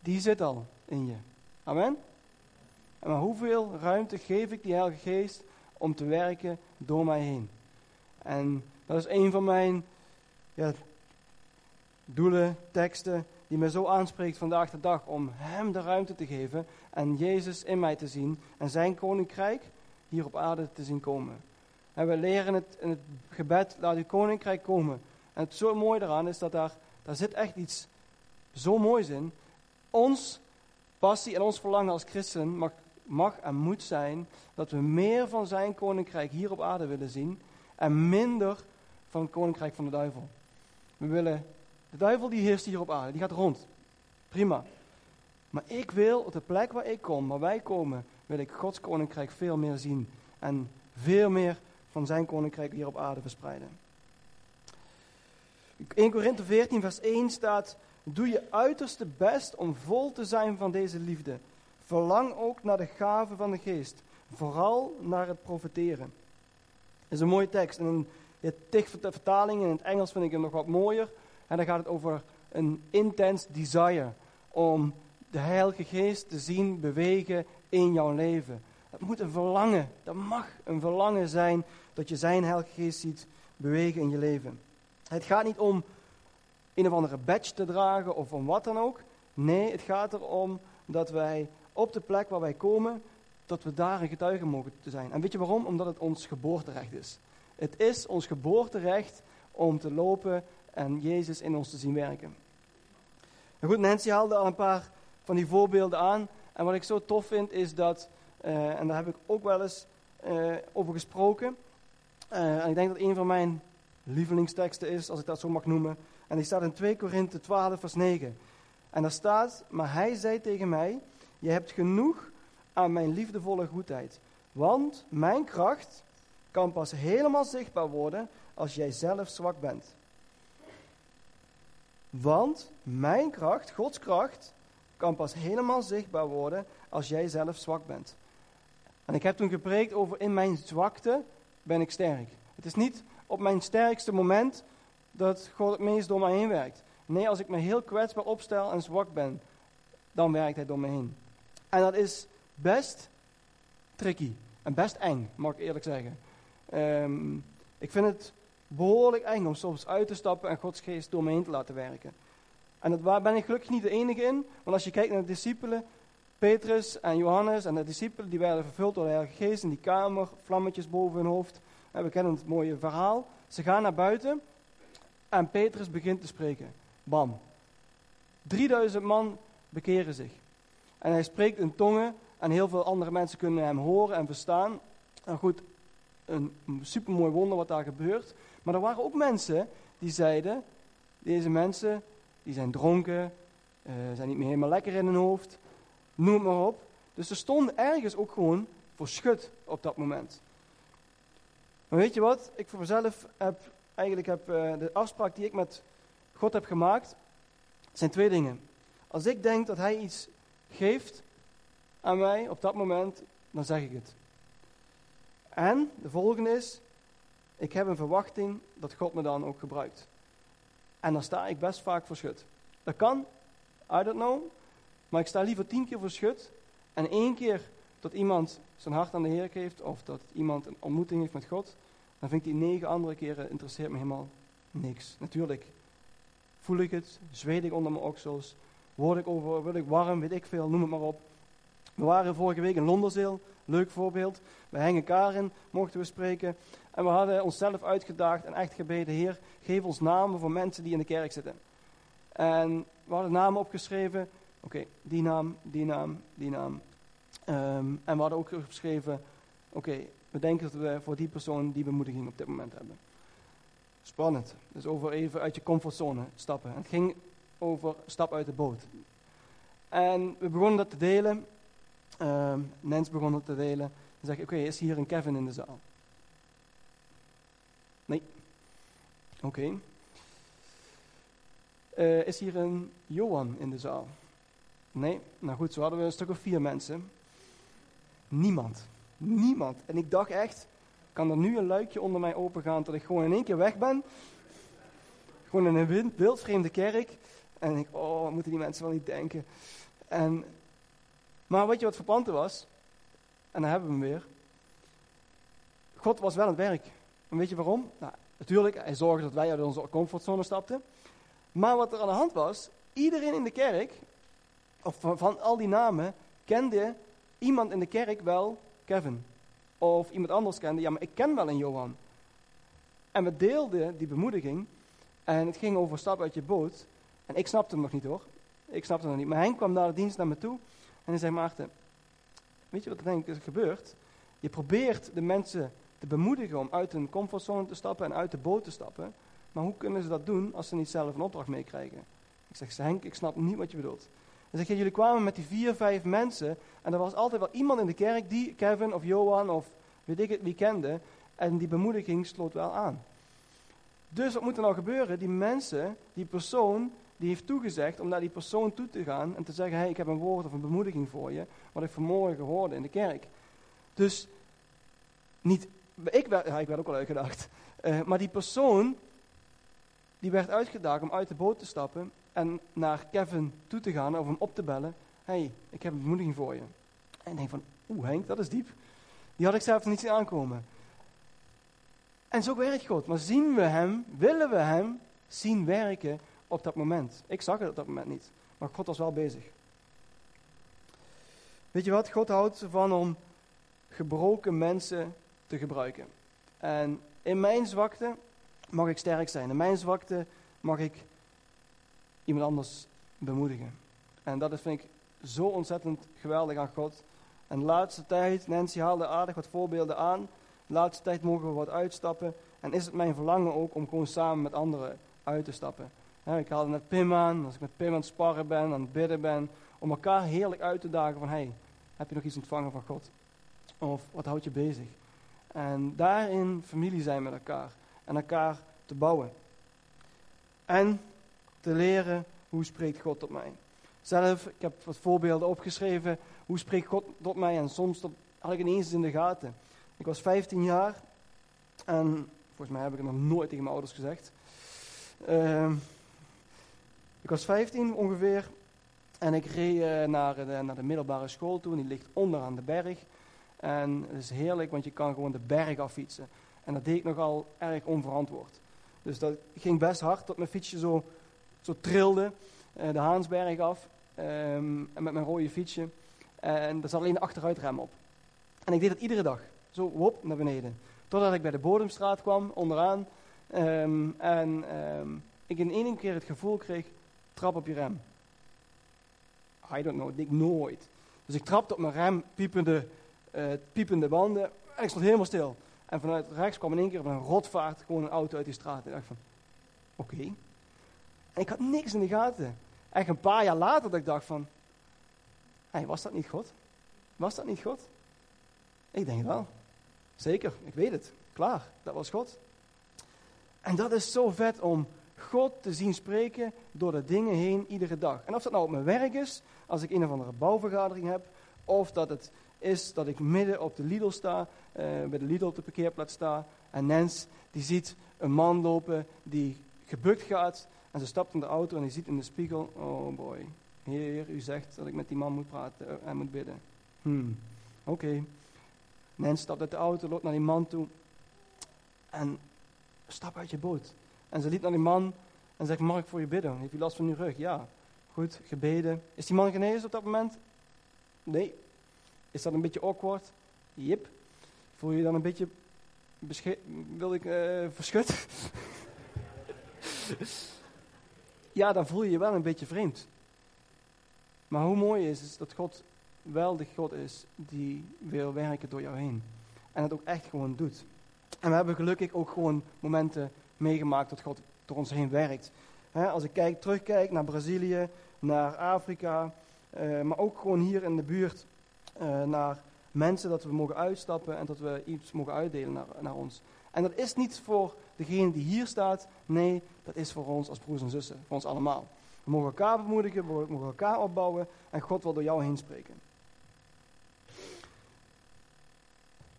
die zit al in je. Amen? En maar hoeveel ruimte geef ik die Heilige Geest om te werken door mij heen? En dat is een van mijn ja, doelen, teksten, die me zo aanspreekt vandaag de dag om Hem de ruimte te geven en Jezus in mij te zien en Zijn koninkrijk hier op aarde te zien komen. En we leren het in het gebed, laat uw koninkrijk komen. En het zo mooi daaraan is dat daar, daar zit echt iets zo moois in. Ons passie en ons verlangen als christen mag, mag en moet zijn dat we meer van zijn koninkrijk hier op aarde willen zien en minder van het koninkrijk van de duivel. We willen, de duivel die heerst hier op aarde, die gaat rond. Prima. Maar ik wil op de plek waar ik kom, waar wij komen, wil ik Gods koninkrijk veel meer zien. En veel meer van zijn koninkrijk hier op aarde verspreiden. In Korinthe 14, vers 1 staat: Doe je uiterste best om vol te zijn van deze liefde. Verlang ook naar de gave van de geest. Vooral naar het profeteren. Dat is een mooie tekst. En de tig vertalingen in het Engels vind ik het nog wat mooier. En dan gaat het over een intens desire om de Heilige Geest te zien bewegen in jouw leven. Het moet een verlangen, dat mag een verlangen zijn dat je zijn Heilige Geest ziet bewegen in je leven. Het gaat niet om een of andere badge te dragen of om wat dan ook. Nee, het gaat erom dat wij op de plek waar wij komen, dat we daar een getuige mogen te zijn. En weet je waarom? Omdat het ons geboorterecht is. Het is ons geboorterecht om te lopen en Jezus in ons te zien werken. Nou goed, Nancy haalde al een paar van die voorbeelden aan. En wat ik zo tof vind is dat, uh, en daar heb ik ook wel eens uh, over gesproken. Uh, en ik denk dat een van mijn lievelingsteksten is, als ik dat zo mag noemen. En die staat in 2 Korinthe 12, vers 9. En daar staat, maar hij zei tegen mij, je hebt genoeg aan mijn liefdevolle goedheid. Want mijn kracht kan pas helemaal zichtbaar worden als jij zelf zwak bent. Want mijn kracht, Gods kracht, kan pas helemaal zichtbaar worden als jij zelf zwak bent. En ik heb toen gepreekt over in mijn zwakte ben ik sterk. Het is niet op mijn sterkste moment dat God het meest door mij heen werkt. Nee, als ik me heel kwetsbaar opstel en zwak ben, dan werkt hij door me heen. En dat is best tricky en best eng, mag ik eerlijk zeggen. Um, ik vind het behoorlijk eng om soms uit te stappen en Gods geest door me heen te laten werken. En daar ben ik gelukkig niet de enige in, want als je kijkt naar de discipelen, Petrus en Johannes en de discipelen, die werden vervuld door de Heilige Geest in die kamer, vlammetjes boven hun hoofd. En we kennen het mooie verhaal. Ze gaan naar buiten en Petrus begint te spreken. Bam. 3000 man bekeren zich. En hij spreekt in tongen en heel veel andere mensen kunnen hem horen en verstaan. En goed, een supermooi wonder wat daar gebeurt. Maar er waren ook mensen die zeiden, deze mensen die zijn dronken, uh, zijn niet meer helemaal lekker in hun hoofd, noem het maar op. Dus ze stonden ergens ook gewoon voor schut op dat moment. Maar weet je wat? Ik voor mezelf heb eigenlijk heb, uh, de afspraak die ik met God heb gemaakt, zijn twee dingen. Als ik denk dat Hij iets geeft aan mij op dat moment, dan zeg ik het. En de volgende is, ik heb een verwachting dat God me dan ook gebruikt. En dan sta ik best vaak voor schut. Dat kan, I don't know, maar ik sta liever tien keer voor schut en één keer dat iemand zijn hart aan de Heer geeft of dat iemand een ontmoeting heeft met God, dan vind ik die negen andere keren interesseert me helemaal niks. Natuurlijk voel ik het, zweet ik onder mijn oksels, word ik over, word ik warm, weet ik veel, noem het maar op. We waren vorige week in Londerzeel, leuk voorbeeld. Bij Hengen Karin mochten we spreken. En we hadden onszelf uitgedaagd en echt gebeden, Heer, geef ons namen voor mensen die in de kerk zitten. En we hadden namen opgeschreven. Oké, die naam, die naam, die naam. Um, en we hadden ook opgeschreven, oké, we denken dat we voor die persoon die bemoediging op dit moment hebben. Spannend. Dus over even uit je comfortzone stappen. Het ging over stap uit de boot. En we begonnen dat te delen. Uh, Nens begon dat te delen. Dan zeg ik, oké, is hier een Kevin in de zaal? Nee. Oké. Uh, is hier een Johan in de zaal? Nee. Nou goed, zo hadden we een stuk of vier mensen. Niemand. Niemand. En ik dacht echt, kan er nu een luikje onder mij opengaan dat ik gewoon in één keer weg ben? Gewoon in een wildvreemde kerk. En ik, oh, wat moeten die mensen wel niet denken? En, maar weet je wat verbrandte was? En dan hebben we hem weer. God was wel aan het werk. En weet je waarom? Nou, natuurlijk, hij zorgde dat wij uit onze comfortzone stapten. Maar wat er aan de hand was, iedereen in de kerk, of van, al die namen, kende iemand in de kerk wel Kevin. Of iemand anders kende, ja, maar ik ken wel een Johan. En we deelden die bemoediging. En het ging over stap uit je boot. En ik snapte hem nog niet hoor. Ik snapte hem nog niet. Maar hij kwam naar de dienst naar me toe. En hij zei, Maarten, weet je wat er denk is gebeurd? Je probeert de mensen te bemoedigen om uit hun comfortzone te stappen en uit de boot te stappen. Maar hoe kunnen ze dat doen als ze niet zelf een opdracht meekrijgen? Ik zeg, Henk, ik snap niet wat je bedoelt. Zeg je, jullie kwamen met die vier, vijf mensen. En er was altijd wel iemand in de kerk die Kevin of Johan of weet ik het wie kende. En die bemoediging sloot wel aan. Dus wat moet er nou gebeuren? Die mensen, die persoon, die heeft toegezegd om naar die persoon toe te gaan en te zeggen, hey, ik heb een woord of een bemoediging voor je, wat ik vanmorgen hoorde in de kerk. Dus niet, ik werd, ja, ik ook al uitgedaagd, uh, maar die persoon, die werd uitgedaagd om uit de boot te stappen en naar Kevin toe te gaan of hem op te bellen. hey, ik heb een bemoediging voor je. En ik denk van, oeh Henk, dat is diep. Die had ik zelf niet zien aankomen. En zo werkt God. Maar zien we hem, willen we hem zien werken op dat moment? Ik zag het op dat moment niet. Maar God was wel bezig. Weet je wat? God houdt ervan om gebroken mensen te gebruiken. En in mijn zwakte mag ik sterk zijn. In mijn zwakte mag ik iemand anders bemoedigen. En dat vind ik zo ontzettend geweldig aan God. En de laatste tijd, Nancy haalde aardig wat voorbeelden aan. De laatste tijd mogen we wat uitstappen. En is het mijn verlangen ook om gewoon samen met anderen uit te stappen. Ik haalde net Pim aan, als ik met Pim aan het sparren ben, aan het bidden ben. Om elkaar heerlijk uit te dagen van, hey, heb je nog iets ontvangen van God? Of wat houdt je bezig? En daarin familie zijn met elkaar. En elkaar te bouwen. En te leren hoe spreekt God tot mij. Zelf, ik heb wat voorbeelden opgeschreven. Hoe spreekt God tot mij? En soms had ik ineens in de gaten. Ik was 15 jaar. En volgens mij heb ik het nog nooit tegen mijn ouders gezegd. Uh, ik was 15 ongeveer. En ik reed uh, naar, de, naar de middelbare school toe. En die ligt onder aan de berg. En het is heerlijk, want je kan gewoon de berg affietsen. En dat deed ik nogal erg onverantwoord. Dus dat ging best hard, tot mijn fietsje zo, zo trilde. Uh, de Haansberg af. Um, en met mijn rode fietsje. En daar zat alleen de achteruitrem op. En ik deed het iedere dag. Zo, wop, naar beneden. Totdat ik bij de Bodemstraat kwam, onderaan. Um, en um, ik in één keer het gevoel kreeg, trap op je rem. I don't know, ik nooit. Dus ik trapte op mijn rem, piepende, uh, piepende banden. En ik stond helemaal stil. En vanuit rechts kwam in één keer op een rotvaart gewoon een auto uit die straat. En ik dacht van, oké. En ik had niks in de gaten. Echt een paar jaar later dat ik dacht van, was dat niet God? Was dat niet God? Ik denk wel. Zeker, ik weet het. Klaar, dat was God. En dat is zo vet om God te zien spreken door de dingen heen iedere dag. En of dat nou op mijn werk is, als ik een of andere bouwvergadering heb, of dat het is dat ik midden op de Lidl sta, uh, bij de Lidl op de parkeerplaats sta, en Nens die ziet een man lopen die gebukt gaat, en ze stapt in de auto en die ziet in de spiegel, oh boy, Heer, u zegt dat ik met die man moet praten eh, en moet bidden. Hmm, oké. Okay. Nens stapt uit de auto, loopt naar die man toe en stap uit je boot. En ze liep naar die man en zegt, mag ik voor je bidden? Heeft u last van uw rug? Ja. Goed, gebeden. Is die man genezen op dat moment? Nee. Is dat een beetje awkward? Jip. Voel je je dan een beetje wil ik uh, verschut? *laughs* ja, dan voel je je wel een beetje vreemd. Maar hoe mooi is, is dat God wel de God is die wil werken door jou heen. En het ook echt gewoon doet. En we hebben gelukkig ook gewoon momenten meegemaakt dat God door ons heen werkt. als ik kijk, terugkijk naar Brazilië, naar Afrika, uh, maar ook gewoon hier in de buurt uh, naar mensen dat we mogen uitstappen en dat we iets mogen uitdelen naar, naar ons. En dat is niet voor degene die hier staat, nee, dat is voor ons als broers en zussen, voor ons allemaal. We mogen elkaar bemoedigen, we mogen elkaar opbouwen en God wil door jou heen spreken.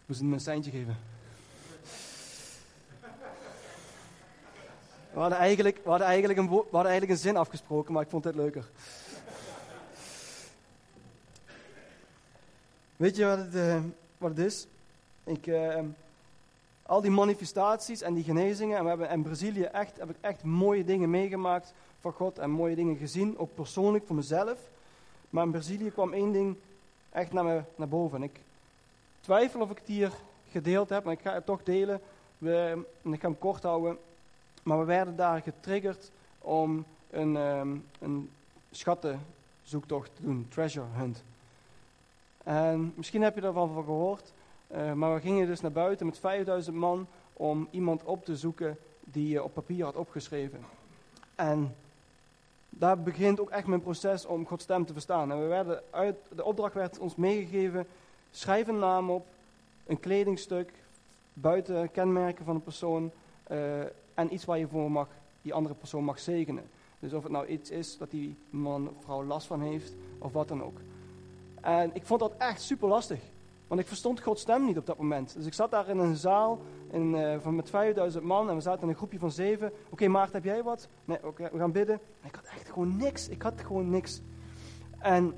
Ik moest hem een seintje geven. We hadden, eigenlijk, we, hadden eigenlijk een, we hadden eigenlijk een zin afgesproken, maar ik vond het leuker. Weet je wat het, uh, wat het is? Ik, uh, al die manifestaties en die genezingen, en we hebben in Brazilië echt, heb ik echt mooie dingen meegemaakt van God en mooie dingen gezien, ook persoonlijk voor mezelf. Maar in Brazilië kwam één ding echt naar, me, naar boven. En ik twijfel of ik het hier gedeeld heb, maar ik ga het toch delen. We, en ik ga hem kort houden. Maar we werden daar getriggerd om een, um, een schattenzoektocht te doen, treasure hunt. En misschien heb je daarvan van gehoord, uh, maar we gingen dus naar buiten met 5000 man om iemand op te zoeken die je op papier had opgeschreven. En daar begint ook echt mijn proces om Gods stem te verstaan. En we werden uit, de opdracht werd ons meegegeven, schrijf een naam op, een kledingstuk, buiten kenmerken van een persoon uh, en iets waar je voor mag, die andere persoon mag zegenen. Dus of het nou iets is dat die man of vrouw last van heeft, of wat dan ook. En ik vond dat echt super lastig. Want ik verstond Gods stem niet op dat moment. Dus ik zat daar in een zaal in, uh, van met 5000 man en we zaten in een groepje van zeven. Oké, Maarten, heb jij wat? Nee, oké, we gaan bidden. En ik had echt gewoon niks. Ik had gewoon niks. En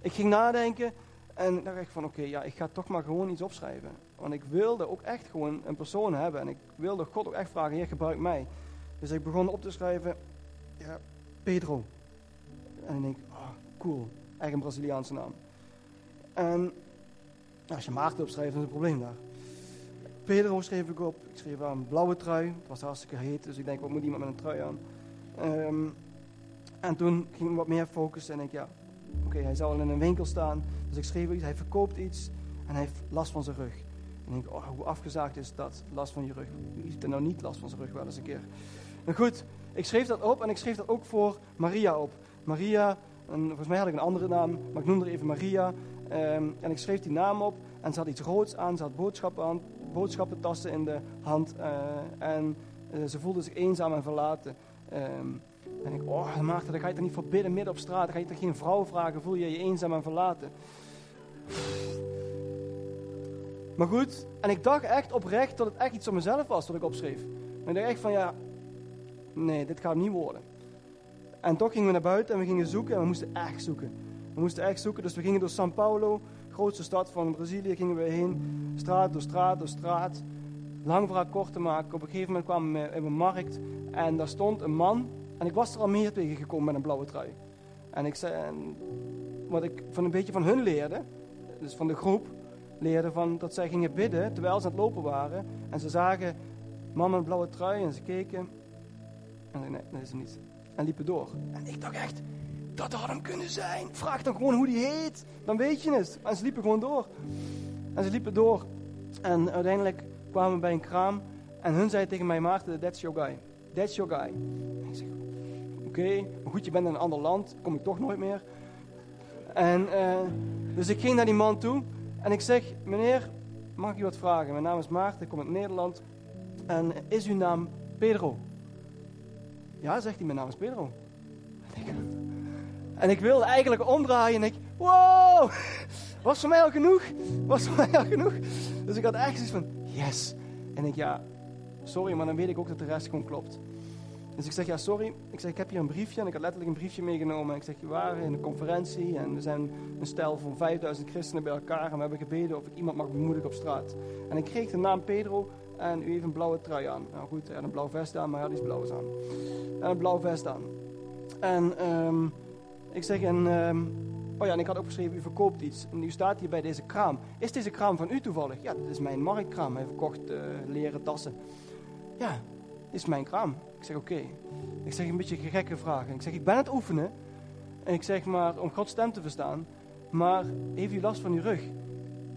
ik ging nadenken en dacht ik van oké, ja, ik ga toch maar gewoon iets opschrijven. Want ik wilde ook echt gewoon een persoon hebben. En ik wilde God ook echt vragen, Heer, gebruik mij. Dus ik begon op te schrijven, ja, Pedro. En ik denk, oh, cool, echt een Braziliaanse naam. En als je Maarten opschrijft, dan is een probleem daar. Pedro schreef ik op. Ik schreef aan een blauwe trui. Het was hartstikke heet, dus ik denk, wat moet iemand met een trui aan? Um, en toen ging ik wat meer focussen en ik, ja, oké, hij zal in een winkel staan. Dus ik schreef iets, hij verkoopt iets en hij heeft last van zijn rug. En ik denk, oh, hoe afgezaagd is dat, last van je rug. Wie heeft er nou niet last van zijn rug wel eens een keer? Nou goed, ik schreef dat op en ik schreef dat ook voor Maria op. Maria, en volgens mij had ik een andere naam, maar ik noemde er even Maria. Um, en ik schreef die naam op en ze had iets roods aan, ze had boodschappen aan, boodschappentassen in de hand. Uh, en uh, ze voelde zich eenzaam en verlaten. Um, en ik, oh Maarten, dan ga je toch niet voor bidden midden op straat. Dan ga je toch geen vrouw vragen, voel je je eenzaam en verlaten. Maar goed, en ik dacht echt oprecht dat het echt iets van mezelf was wat ik opschreef. En ik dacht echt van ja, nee, dit gaat niet worden. En toch gingen we naar buiten en we gingen zoeken en we moesten echt zoeken. We moesten echt zoeken, dus we gingen door São Paulo, grootste stad van Brazilië, gingen we heen. Straat door straat door straat. Lang verhaal kort te maken. Op een gegeven moment kwamen we in een markt en daar stond een man. En ik was er al meer tegen gekomen met een blauwe trui. En ik zei, wat ik van een beetje van hun leerde, dus van de groep, leerde van dat zij gingen bidden terwijl ze aan het lopen waren. En ze zagen man met een blauwe trui en ze keken. En nee, dat is het niet. En liepen door. En ik dacht echt, dat had hem kunnen zijn. Vraag dan gewoon hoe die heet. Dan weet je het. En ze liepen gewoon door. En ze liepen door. En uiteindelijk kwamen we bij een kraam. En hun zei tegen mij, Maarten, that's your guy. That's your guy. En ik zeg, oké, goed, je bent in een ander land. Kom ik toch nooit meer. En uh, dus ik ging naar die man toe. En ik zeg, meneer, mag ik u wat vragen? Mijn naam is Maarten, ik kom uit Nederland. En is uw naam Pedro? Ja, zegt hij, mijn naam is Pedro. En ik, en ik wilde eigenlijk omdraaien en ik, wow, was voor mij al genoeg. Was voor mij al genoeg. Dus ik had echt zoiets van, yes. En ik, ja, sorry, maar dan weet ik ook dat de rest gewoon klopt. Dus ik zeg, ja, sorry. Ik zeg, ik heb hier een briefje. En ik had letterlijk een briefje meegenomen. Ik zeg, we waren in een conferentie. En we zijn een stel van 5000 christenen bij elkaar. En we hebben gebeden of ik iemand mag bemoedigen op straat. En ik kreeg de naam Pedro. En u heeft een blauwe trui aan. Nou goed, had een blauw vest aan, maar hij had iets blauws aan. En een blauw vest aan. En um, ik zeg, en, um, oh ja, en ik had ook geschreven, u verkoopt iets. En u staat hier bij deze kraam. Is deze kraam van u toevallig? Ja, dat is mijn marktkraam. Hij verkocht uh, leren tassen. Ja, is mijn kraam. Ik zeg, oké. Ik zeg, een beetje gekke vragen. Ik zeg, ik ben het oefenen. En ik zeg maar, om Gods stem te verstaan. Maar heeft u last van uw rug?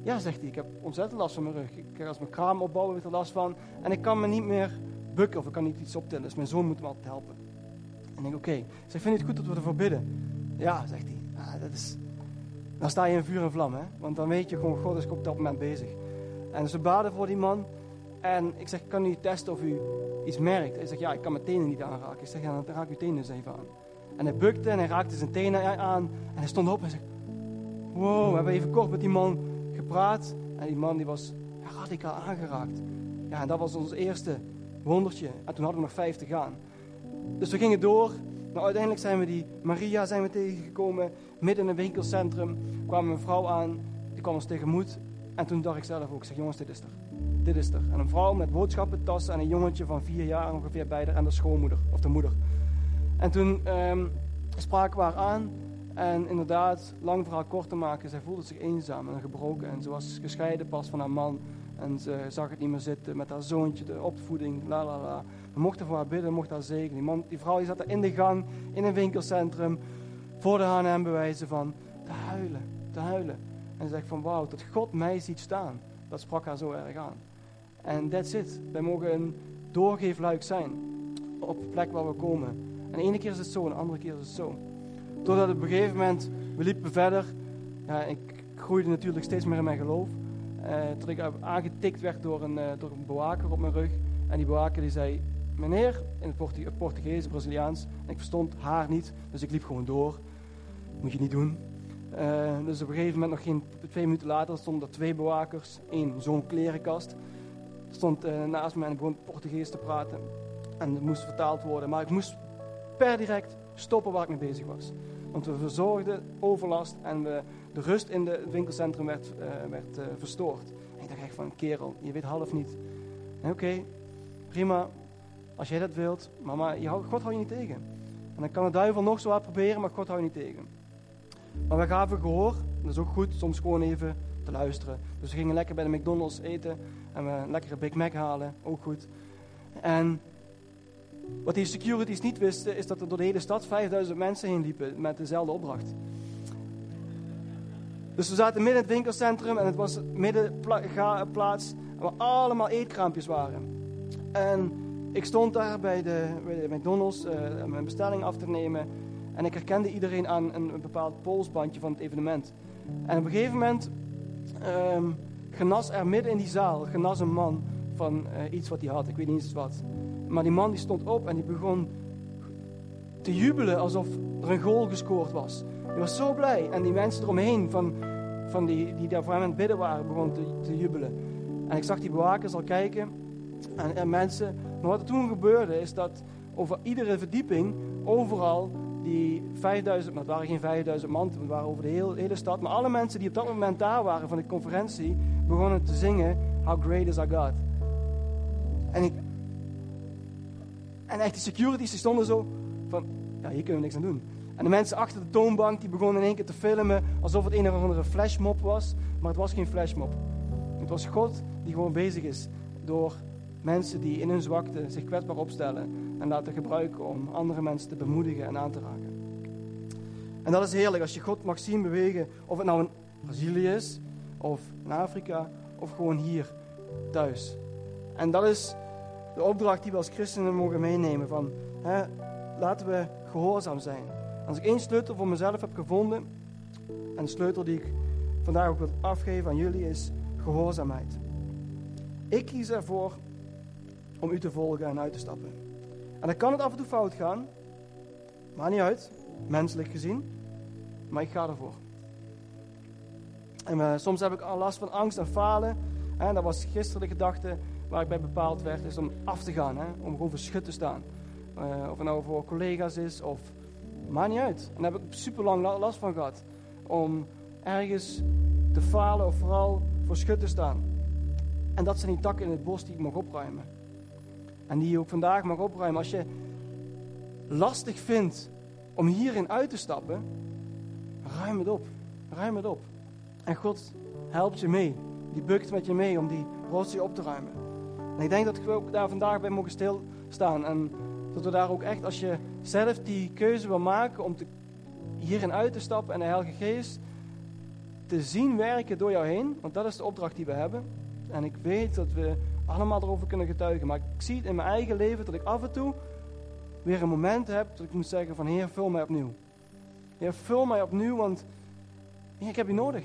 Ja, zegt hij, ik heb ontzettend last van mijn rug. Ik, als mijn kraam opbouwen, heb ik er last van. En ik kan me niet meer bukken of ik kan niet iets optillen. Dus mijn zoon moet me altijd helpen. En ik denk, oké. Okay. Ik zeg, vind je het goed dat we ervoor bidden? Ja, zegt hij. Dat is... Dan sta je in vuur en vlam, hè. Want dan weet je gewoon, God is op dat moment bezig. En we baden voor die man. En ik zeg, kan u testen of u iets merkt? Hij zegt, ja, ik kan mijn tenen niet aanraken. Ik zeg, ja, dan raak uw tenen eens even aan. En hij bukte en hij raakte zijn tenen aan. En hij stond op en zegt, wow, we hebben even kort met die man gepraat. En die man die was radicaal aangeraakt. Ja, en dat was ons eerste wondertje. En toen hadden we nog vijf te gaan. Dus we gingen door. Nou, uiteindelijk zijn we die Maria zijn we tegengekomen. Midden in een winkelcentrum kwam een vrouw aan. Die kwam ons tegemoet. En toen dacht ik zelf ook, ik zeg, jongens, dit is er. Dit is er. En een vrouw met boodschappentassen en een jongetje van vier jaar ongeveer bij haar en de schoonmoeder, of de moeder. En toen um, spraken we haar aan. En inderdaad, lang verhaal kort te maken, zij voelde zich eenzaam en gebroken. En ze was gescheiden pas van haar man. En ze zag het niet meer zitten met haar zoontje, de opvoeding, la la la. We mochten voor haar bidden, mochten haar zegenen. Die, man, die vrouw die zat er in de gang, in een winkelcentrum, voor de H&M bewijzen van te huilen, te huilen. En ze zegt van wauw, dat God mij ziet staan. Dat sprak haar zo erg aan. En that's it. Wij mogen een doorgeefluik zijn op de plek waar we komen. En ene keer is het zo, en de andere keer is het zo. Totdat op een gegeven moment, we liepen verder. Ja, ik groeide natuurlijk steeds meer in mijn geloof. Uh, tot ik aangetikt werd door een, uh, door een bewaker op mijn rug. En die bewaker die zei, meneer in het Portu Portugees, Braziliaans. En ik verstond haar niet, dus ik liep gewoon door. Moet je niet doen. Uh, dus op een gegeven moment, nog geen twee minuten later, stonden er twee bewakers in zo'n klerenkast. Stond uh, naast me en begon Portugees te praten. En het moest vertaald worden. Maar ik moest per direct stoppen waar ik mee bezig was. Want we verzorgden overlast en de rust in het winkelcentrum werd, uh, werd verstoord. En ik dacht echt van, kerel, je weet half niet. Oké, prima, als jij dat wilt, maar, maar God houdt je niet tegen. En dan kan de duivel nog zo hard proberen, maar God houdt je niet tegen. Maar we gaven gehoor, dat is ook goed, soms gewoon even te luisteren. Dus we gingen lekker bij de McDonald's eten en we een lekkere Big Mac halen, ook goed. En wat die securities niet wisten, is dat er door de hele stad 5000 mensen heen liepen met dezelfde opdracht. Dus we zaten midden in het winkelcentrum en het was middenplaats waar allemaal eetkraampjes waren. En ik stond daar bij de, bij de McDonald's uh, mijn bestelling af te nemen. En ik herkende iedereen aan een, bepaald polsbandje van het evenement. En op een gegeven moment um, genas er midden in die zaal genas een man van uh, iets wat hij had. Ik weet niet eens wat. Maar die man die stond op en die begon te jubelen alsof er een goal gescoord was. Hij was zo blij. En die mensen eromheen, van, van die, die daar voor hem aan het waren, begonnen te, te jubelen. En ik zag die bewakers al kijken. En, en mensen. Maar wat er toen gebeurde, is dat over iedere verdieping, overal die 5000, maar het waren geen 5000 man, het waren over de hele, stad. Maar alle mensen die op dat moment daar waren van de conferentie, begonnen te zingen: How great is our God. En ik, en echt, die securities die stonden zo van, ja, hier kunnen we niks aan doen. En de mensen achter de toonbank die begonnen in één keer te filmen alsof het een of andere flashmob was. Maar het was geen flashmob. Het was God die gewoon bezig is door mensen die in hun zwakte zich kwetsbaar opstellen en laten gebruiken om andere mensen te bemoedigen en aan te raken. En dat is heerlijk als je God mag zien bewegen, of het nou in Brazilië is, of in Afrika, of gewoon hier thuis. En dat is de opdracht die we als christenen mogen meenemen. Van, hè, laten we gehoorzaam zijn. Als ik één sleutel voor mezelf heb gevonden, en de sleutel die ik vandaag ook wil afgeven aan jullie, is gehoorzaamheid. Ik kies ervoor om u te volgen en uit te stappen. En dan kan het af en toe fout gaan, maar niet uit, menselijk gezien, maar ik ga ervoor. En uh, soms heb ik al last van angst en falen. En dat was gisteren de gedachte waar ik bij bepaald werd, is om af te gaan. Hè? Om gewoon verschut te staan. Uh, of het nou voor collega's is of... Maakt niet uit. En daar heb ik super lang last van gehad. Om ergens te falen of vooral voor schut te staan. En dat zijn die takken in het bos die ik mag opruimen. En die je ook vandaag mag opruimen. Als je lastig vindt om hierin uit te stappen, ruim het op. Ruim het op. En God helpt je mee. Die bukt met je mee om die rotzooi op te ruimen. En ik denk dat we ook daar vandaag bij mogen stilstaan. En dat we daar ook echt, als je zelf die keuze wil maken om te, hierin uit te stappen en de Heilige Geest te zien werken door jou heen. Want dat is de opdracht die we hebben. En ik weet dat we allemaal erover kunnen getuigen. Maar ik zie het in mijn eigen leven dat ik af en toe weer een moment heb dat ik moet zeggen van Heer, vul mij opnieuw. Heer, vul mij opnieuw, want ik heb je nodig.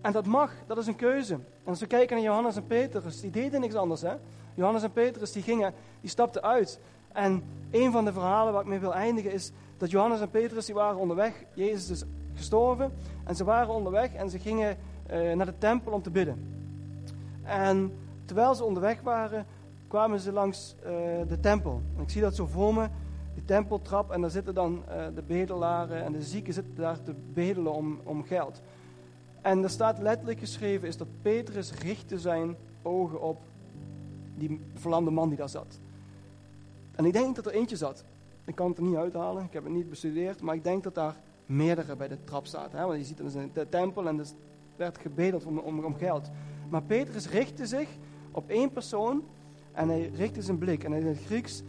En dat mag, dat is een keuze. En als we kijken naar Johannes en Petrus, die deden niks anders. Hè? Johannes en Petrus die gingen, die stapten uit. En een van de verhalen waar ik mee wil eindigen is dat Johannes en Petrus die waren onderweg. Jezus is gestorven en ze waren onderweg en ze gingen uh, naar de tempel om te bidden. En terwijl ze onderweg waren, kwamen ze langs uh, de tempel. En ik zie dat zo voor me, die tempeltrap. En daar zitten dan uh, de bedelaren en de zieken zitten daar te bedelen om, om geld. En er staat letterlijk geschreven is dat Petrus richtte zijn ogen op die verlamde man die daar zat. En ik denk dat er eentje zat. Ik kan het er niet uithalen, ik heb het niet bestudeerd, maar ik denk dat daar meerdere bij de trap zaten. Hè? Want je ziet dat in de tempel en er werd gebedeld om, om geld. Maar Petrus richtte zich op één persoon en hij richtte zijn blik. En in het Grieks,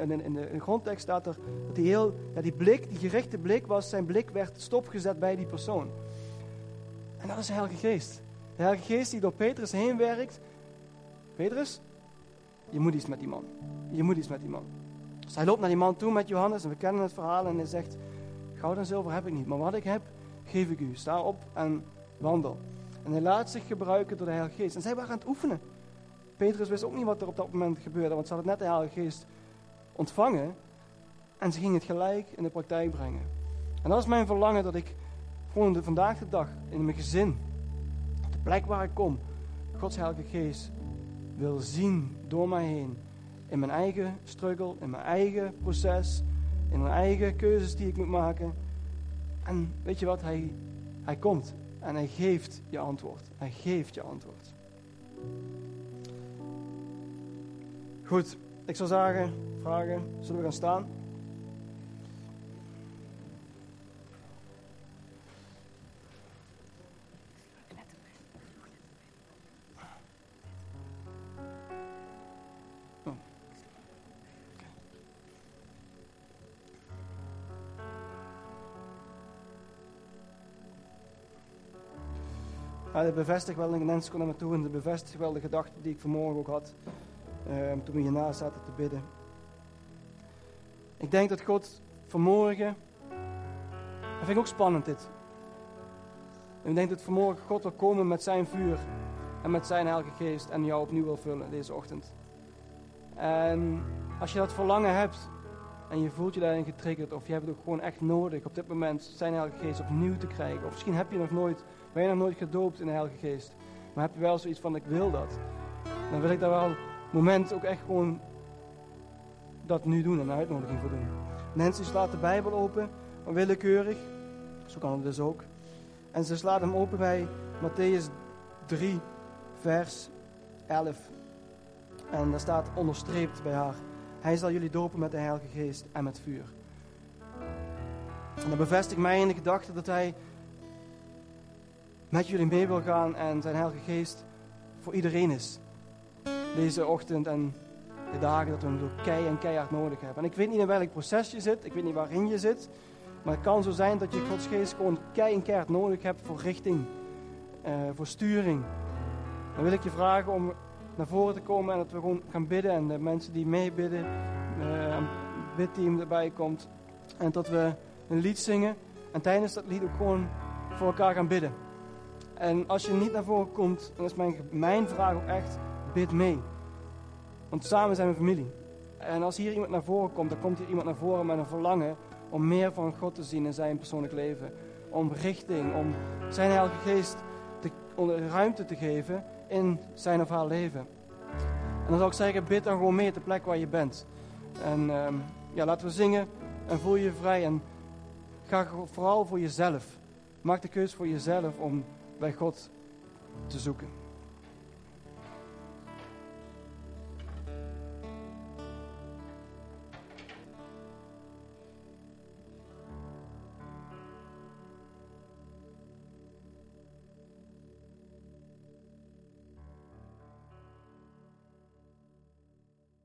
in de, grondtekst staat er dat die, heel, ja, die blik, die gerichte blik was, zijn blik werd stopgezet bij die persoon. En dat is de Heilige Geest. De Heilige Geest die door Petrus heen werkt. Petrus, je moet iets met die man. Je moet iets met die man. Dus hij loopt naar die man toe met Johannes en we kennen het verhaal en hij zegt, goud en zilver heb ik niet, maar wat ik heb, geef ik u. Sta op en wandel. En hij laat zich gebruiken door de Heilige Geest. En zij waren aan het oefenen. Petrus wist ook niet wat er op dat moment gebeurde, want ze hadden net de Heilige Geest ontvangen en ze gingen het gelijk in de praktijk brengen. En dat is mijn verlangen dat ik gewoon vandaag de dag in mijn gezin, op de plek waar ik kom, Gods Heilige Geest wil zien door mij heen. In mijn eigen struggle, in mijn eigen proces, in mijn eigen keuzes die ik moet maken. En weet je wat, hij, hij komt en hij geeft je antwoord. Hij geeft je antwoord. Goed, ik zou zeggen, vragen, zullen we gaan staan? Dat bevestigt wel, en mensen komen naar me toe en dat bevestigt wel de gedachte die ik vanmorgen ook had. Uh, toen we hiernaast zaten te bidden. Ik denk dat God vanmorgen. Dat vind ik ook spannend dit. ik denk dat vanmorgen God wil komen met zijn vuur. En met zijn Heilige Geest. En jou opnieuw wil vullen deze ochtend. En als je dat verlangen hebt. En je voelt je daarin getriggerd. Of je hebt het ook gewoon echt nodig op dit moment. Zijn Heilige Geest opnieuw te krijgen. Of misschien heb je nog nooit ben je nog nooit gedoopt in de Heilige Geest? Maar heb je wel zoiets van, ik wil dat. Dan wil ik daar wel moment ook echt gewoon dat nu doen en een uitnodiging voor doen. Nancy slaat de Bijbel open, willekeurig. Zo kan het dus ook. En ze slaat hem open bij Matthäus 3, vers 11. En daar staat onderstreept bij haar. Hij zal jullie dopen met de Heilige Geest en met vuur. En dat bevestigt mij in de gedachte dat hij met jullie mee wil gaan en zijn Heilige Geest voor iedereen is. Deze ochtend en de dagen dat we hem zo kei en keihard nodig hebben. En ik weet niet in welk proces je zit, ik weet niet waarin je zit, maar het kan zo zijn dat je Gods Geest gewoon kei en keihard nodig hebt voor richting, uh, voor sturing. Dan wil ik je vragen om naar voren te komen en dat we gewoon gaan bidden en de mensen die meebidden, uh, een bidteam erbij komt en dat we een lied zingen en tijdens dat lied ook gewoon voor elkaar gaan bidden. En als je niet naar voren komt, dan is mijn, mijn vraag ook echt, bid mee. Want samen zijn we familie. En als hier iemand naar voren komt, dan komt hier iemand naar voren met een verlangen om meer van God te zien in zijn persoonlijk leven. Om richting, om zijn Heilige Geest de ruimte te geven in zijn of haar leven. En dan zou ik zeggen, bid dan gewoon mee de plek waar je bent. En um, ja, laten we zingen en voel je vrij en ga vooral voor jezelf. Maak de keuze voor jezelf om bij God te zoeken.